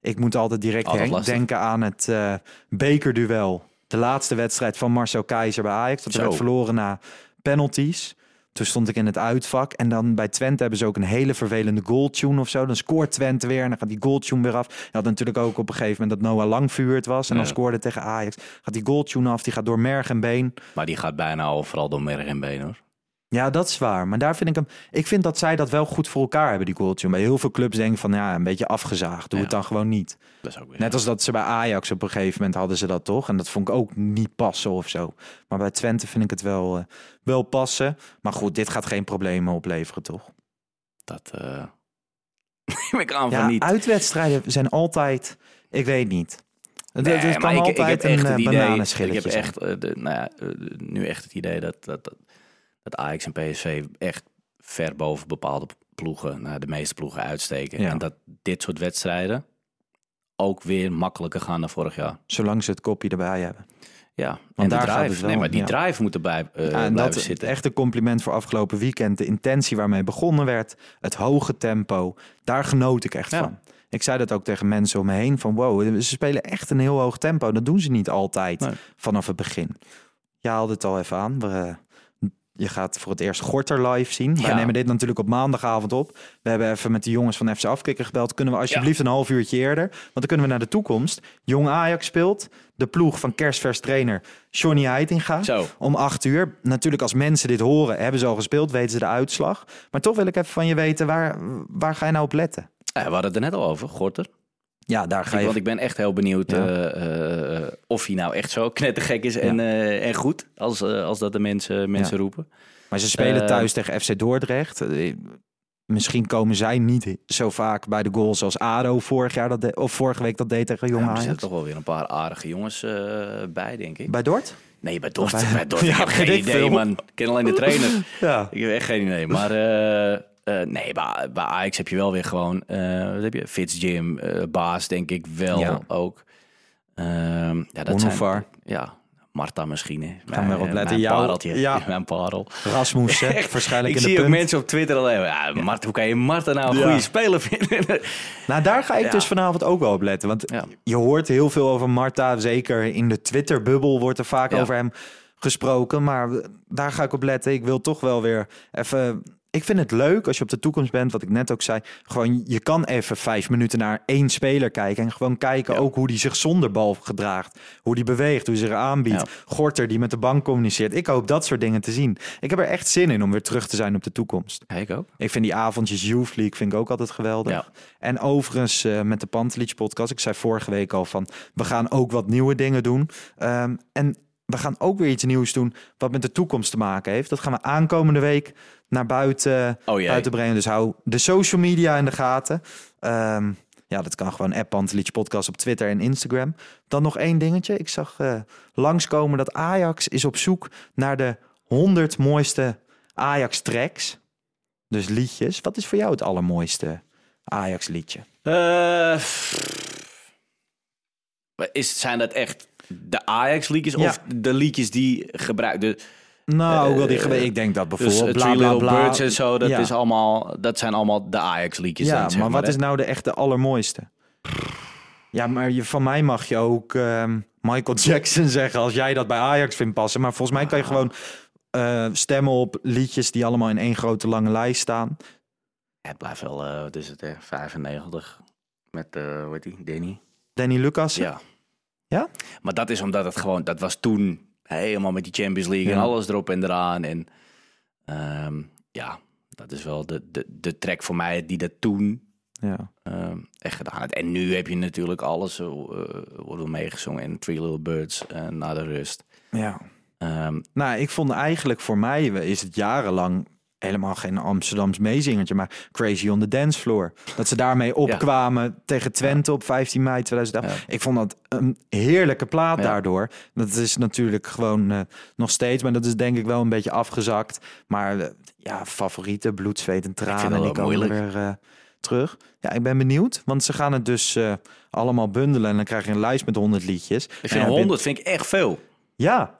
Speaker 1: Ik moet altijd direct
Speaker 2: Altijd
Speaker 1: denken aan het eh bekerduel. De laatste wedstrijd van Marcel Keizer bij Ajax. Dat werd verloren na penalties. Toen stond ik in het uitvak. En dan bij Twente hebben ze ook een hele vervelende goaltune of zo. Dan scoort Twente weer en dan gaat die goaltune weer af. Je had natuurlijk ook op een gegeven moment dat Noah Langvuur het was. En dan
Speaker 2: Ja.
Speaker 1: scoorde tegen Ajax. Gaat die goaltune af, die gaat door merg en been.
Speaker 2: Maar die gaat bijna overal door merg en been hoor.
Speaker 1: Ja, dat is waar. Maar daar vind ik hem. Ik vind dat zij dat wel goed voor elkaar hebben, die goaltune. Bij heel veel clubs denken van ja, een beetje afgezaagd. Doe
Speaker 2: Ja.
Speaker 1: het dan gewoon niet.
Speaker 2: Dat is ook weer
Speaker 1: Net als dat ze bij Ajax op een gegeven moment hadden ze dat toch. En dat vond ik ook niet passen of zo. Maar bij Twente vind ik het wel, eh, wel passen. Maar goed, dit gaat geen problemen opleveren, toch?
Speaker 2: Dat neem ik aan
Speaker 1: Ja,
Speaker 2: van niet.
Speaker 1: uitwedstrijden zijn altijd. Ik weet niet. Het,
Speaker 2: Nee,
Speaker 1: het
Speaker 2: maar
Speaker 1: kan
Speaker 2: ik- ik
Speaker 1: altijd
Speaker 2: heb
Speaker 1: een
Speaker 2: echt
Speaker 1: eh,
Speaker 2: het idee-
Speaker 1: bananenschilletje
Speaker 2: Ik heb echt, de, nou ja, nu echt het idee dat, dat, dat, dat Ajax en PSV echt ver boven bepaalde ploegen, nou, de meeste ploegen uitsteken.
Speaker 1: Ja.
Speaker 2: En dat dit soort wedstrijden ook weer makkelijker gaan dan vorig jaar.
Speaker 1: Zolang ze het kopje erbij hebben.
Speaker 2: Ja,
Speaker 1: Want
Speaker 2: en
Speaker 1: daar
Speaker 2: drive.
Speaker 1: wel
Speaker 2: nee, maar die
Speaker 1: ja.
Speaker 2: drive moet erbij eh
Speaker 1: Ja, en dat is
Speaker 2: zitten.
Speaker 1: echt een compliment voor afgelopen weekend. De intentie waarmee begonnen werd, het hoge tempo, daar genoot ik echt
Speaker 2: Ja.
Speaker 1: van. Ik zei dat ook tegen mensen om me heen van wow, ze spelen echt een heel hoog tempo. Dat doen ze niet altijd
Speaker 2: Nee.
Speaker 1: vanaf het begin. Je haalde het al even aan. We, eh, je gaat voor het eerst Gorter live zien. Wij
Speaker 2: Ja.
Speaker 1: nemen dit natuurlijk op maandagavond op. We hebben even met de jongens van FC Afkikker gebeld. Kunnen we alsjeblieft een half uurtje eerder? Want dan kunnen we naar de toekomst. Jong Ajax speelt. De ploeg van kerstvers trainer Johnny Heitinga.
Speaker 2: Zo.
Speaker 1: Om acht uur. Natuurlijk als mensen dit horen, hebben ze al gespeeld, weten ze de uitslag. Maar toch wil ik even van je weten, waar, waar ga je nou op letten?
Speaker 2: Ja, we hadden het er net al over, Gorter.
Speaker 1: Ja, daar ga je...
Speaker 2: want ik ben echt heel benieuwd
Speaker 1: Ja.
Speaker 2: eh, eh, of hij nou echt zo knettergek is en, eh, en goed. Als, eh, als dat de mensen, mensen
Speaker 1: Ja.
Speaker 2: roepen.
Speaker 1: Maar ze spelen
Speaker 2: Eh,
Speaker 1: thuis tegen FC Dordrecht. Eh, Misschien komen zij niet zo vaak bij de goals als ADO vorig jaar dat de- of vorige week dat deed tegen Jong
Speaker 2: Ja, er zitten toch wel weer een paar aardige jongens eh, bij, denk ik.
Speaker 1: Bij Dort?
Speaker 2: Nee, bij Dordt.
Speaker 1: Bij-
Speaker 2: Bij.
Speaker 1: Ja,
Speaker 2: ik heb geen idee,
Speaker 1: veel.
Speaker 2: man. Ik ken alleen de trainer.
Speaker 1: Ja.
Speaker 2: Ik heb echt geen idee. Maar eh, nee, bij, bij Ajax heb je wel weer gewoon... eh wat heb je? Fitz Jim, eh, Baas denk ik wel
Speaker 1: Ja.
Speaker 2: ook. Ehm ja, dat zijn. Ja, Marta misschien. Hè.
Speaker 1: Gaan we erop letten.
Speaker 2: Mijn pareltje.
Speaker 1: ja.
Speaker 2: Mijn parel.
Speaker 1: Rasmus, hè? Waarschijnlijk
Speaker 2: ik
Speaker 1: in de
Speaker 2: zie ook mensen op Twitter alleen. Ja, Marta, hoe kan je Marta nou een
Speaker 1: Ja.
Speaker 2: goede speler vinden?
Speaker 1: Nou, daar ga ik
Speaker 2: Ja.
Speaker 1: dus vanavond ook wel op letten. Want je hoort heel veel over Marta. Zeker in de Twitter-bubbel wordt er vaak over hem gesproken. Maar daar ga ik op letten. Ik wil toch wel weer even... Ik vind het leuk als je op de toekomst bent, wat ik net ook zei. Gewoon, je kan even vijf minuten naar één speler kijken. En gewoon kijken
Speaker 2: Ja.
Speaker 1: ook hoe die zich zonder bal gedraagt. Hoe die beweegt, hoe hij zich aanbiedt.
Speaker 2: Ja.
Speaker 1: Gorter die met de bank communiceert. Ik hoop dat soort dingen te zien. Ik heb er echt zin in om weer terug te zijn op de toekomst.
Speaker 2: Ja, ik ook.
Speaker 1: Ik vind die avondjes Youth League vind ik ook altijd geweldig. En overigens eh, met de Pantelich podcast, ik zei vorige week al van, we gaan ook wat nieuwe dingen doen. Ehm, en we gaan ook weer iets nieuws doen wat met de toekomst te maken heeft. Dat gaan we aankomende week naar buiten,
Speaker 2: Oh,
Speaker 1: buiten brengen. Dus hou de social media in de gaten. Ehm, ja, dat kan gewoon app Pantelich podcast op Twitter en Instagram. Dan nog één dingetje. Ik zag eh, langskomen dat Ajax is op zoek naar de 100 mooiste Ajax tracks. Dus liedjes. Wat is voor jou het allermooiste Ajax liedje?
Speaker 2: Eh, is, zijn dat echt de Ajax liedjes
Speaker 1: Ja.
Speaker 2: of de liedjes die gebruikt? De,
Speaker 1: Nou,
Speaker 2: Eh,
Speaker 1: wel die gewe- ik denk dat
Speaker 2: dus
Speaker 1: bijvoorbeeld bla bla bla.
Speaker 2: Birds en zo, dat,
Speaker 1: Ja.
Speaker 2: is allemaal, dat zijn allemaal de Ajax liedjes.
Speaker 1: Ja, maar wat
Speaker 2: hè?
Speaker 1: is nou de echte allermooiste? Ja, maar je, van mij mag je ook ehm, Michael Jackson zeggen als jij dat bij Ajax vindt passen. Maar volgens mij kan je
Speaker 2: Ah.
Speaker 1: gewoon eh, stemmen op liedjes die allemaal in één grote lange lijst staan.
Speaker 2: Het blijft wel, eh, wat is het, hè, 95 met, eh hoe heet die, Danny.
Speaker 1: Danny Lucas.
Speaker 2: Ja.
Speaker 1: Ja?
Speaker 2: Maar dat is omdat het gewoon, dat was toen helemaal met die Champions League en alles erop en eraan. En ehm, ja, dat is wel de, de, de track voor mij die dat toen
Speaker 1: ja.
Speaker 2: ehm, echt gedaan heeft. En nu heb je natuurlijk alles, eh wordt wel meegezongen in Three Little Birds, eh na de rust.
Speaker 1: ja.
Speaker 2: Ehm,
Speaker 1: Nou, ik vond eigenlijk voor mij is het jarenlang helemaal geen Amsterdams meezingertje, maar Crazy on the Dance Floor. Dat ze daarmee opkwamen tegen Twente op 15 mei 2011. Ik vond dat een heerlijke plaat
Speaker 2: Ja.
Speaker 1: daardoor. Dat is natuurlijk gewoon eh, nog steeds, maar dat is denk ik wel een beetje afgezakt. Maar eh, ja, favorieten, bloed, zweet en tranen. die komen
Speaker 2: moeilijk.
Speaker 1: weer eh, terug. Ja, ik ben benieuwd, want ze gaan het dus allemaal bundelen en dan krijg je een lijst met 100 liedjes.
Speaker 2: ik vind
Speaker 1: ja,
Speaker 2: 100 vind ik echt veel.
Speaker 1: Ja,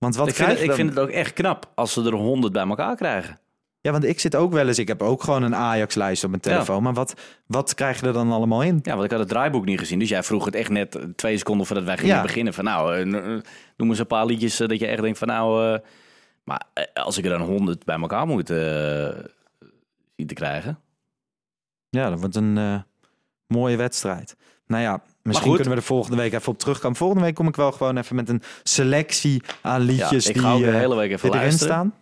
Speaker 1: want wat
Speaker 2: ik vind, het, ik vind het ook echt knap als ze er 100 bij elkaar krijgen.
Speaker 1: Ja, want ik zit ook wel eens. Ik heb ook gewoon een Ajax-lijst op mijn telefoon. Maar wat, wat krijg je er dan allemaal in?
Speaker 2: Ja, want ik had het draaiboek niet gezien. Dus jij vroeg het echt net twee seconden voordat wij gingen
Speaker 1: Ja.
Speaker 2: beginnen. Van nou, eh, noem eens een paar liedjes eh, dat je echt denkt van nou... eh, maar als ik er dan 100 bij elkaar moet zien te krijgen.
Speaker 1: Ja, dat wordt een mooie wedstrijd. Nou ja, misschien kunnen we er volgende week even op terugkomen. Volgende week kom ik wel gewoon even met een selectie aan liedjes
Speaker 2: ik
Speaker 1: die,
Speaker 2: ga ook de
Speaker 1: eh,
Speaker 2: hele week even
Speaker 1: die erin staan.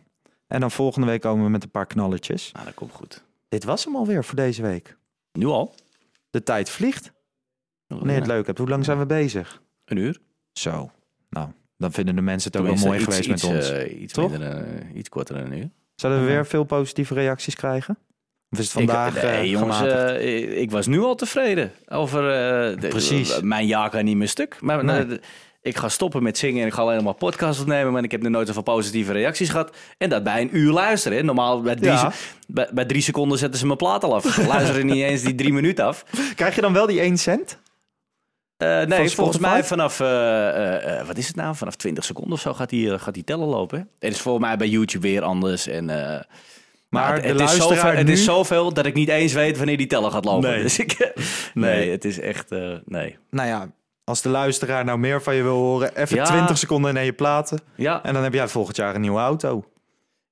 Speaker 1: En dan volgende week komen we met een paar knalletjes.
Speaker 2: Nou, dat komt goed.
Speaker 1: Dit was hem alweer voor deze week.
Speaker 2: Nu al?
Speaker 1: De tijd vliegt. Wanneer je het leuk hebt. Hoe lang zijn we bezig?
Speaker 2: Een uur.
Speaker 1: Zo. Nou, dan vinden de mensen het ook wel mooi
Speaker 2: iets-
Speaker 1: geweest
Speaker 2: iets,
Speaker 1: met ons.
Speaker 2: eh, iets,
Speaker 1: Toch?
Speaker 2: minder, eh, iets korter dan een uur.
Speaker 1: Zouden we
Speaker 2: Ja.
Speaker 1: weer veel positieve reacties krijgen? Of is het vandaag
Speaker 2: ik, nee,
Speaker 1: eh,
Speaker 2: jongens, eh, ik was nu al tevreden over eh, de-
Speaker 1: Precies.
Speaker 2: mijn jaar kan niet meer stuk. Maar
Speaker 1: Nee.
Speaker 2: ik ga stoppen met zingen en ik ga alleen maar podcasts opnemen. Maar ik heb nog nooit zoveel positieve reacties gehad. En dat bij een uur luisteren. hè. Normaal bij drie,
Speaker 1: Ja.
Speaker 2: bij, bij drie seconden zetten ze mijn plaat al af. Luisteren niet eens die drie minuten af.
Speaker 1: Krijg je dan wel die 1 cent?
Speaker 2: Nee, volgens mij vanaf, wat is het nou? Vanaf 20 seconden of zo gaat die, gaat die tellen lopen. Het is volgens mij bij YouTube weer anders. En, eh,
Speaker 1: Maar
Speaker 2: het,
Speaker 1: de
Speaker 2: het, is
Speaker 1: luisteraar
Speaker 2: zoveel, het is zoveel dat ik niet eens weet wanneer die teller gaat lopen.
Speaker 1: Nee.
Speaker 2: Dus ik, nee,
Speaker 1: Nee.
Speaker 2: het is echt, eh, nee.
Speaker 1: Nou ja, als de luisteraar nou meer van je wil horen, even
Speaker 2: Ja.
Speaker 1: 20 seconden naar je platen.
Speaker 2: Ja,
Speaker 1: En dan heb jij volgend jaar een nieuwe auto.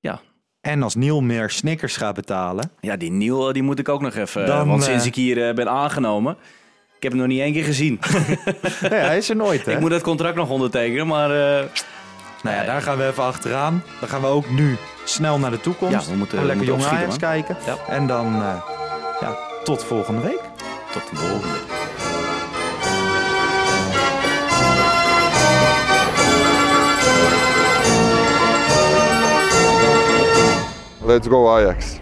Speaker 2: ja.
Speaker 1: En als Niel meer Snickers gaat betalen,
Speaker 2: ja die Niel, eh, die moet ik ook nog even.
Speaker 1: Dan,
Speaker 2: want
Speaker 1: eh,
Speaker 2: sinds ik hier eh, ben aangenomen, ik heb hem nog niet één keer gezien.
Speaker 1: nee, hij is er nooit hè.
Speaker 2: ik moet het contract nog ondertekenen, maar eh,
Speaker 1: Nou ja, daar gaan we even achteraan. Dan gaan we ook nu snel naar de toekomst.
Speaker 2: Ja, we moeten-
Speaker 1: lekker jong Ajax kijken.
Speaker 2: Ja.
Speaker 1: En dan eh, ja, tot volgende week.
Speaker 2: tot de volgende.
Speaker 3: Let's go Ajax.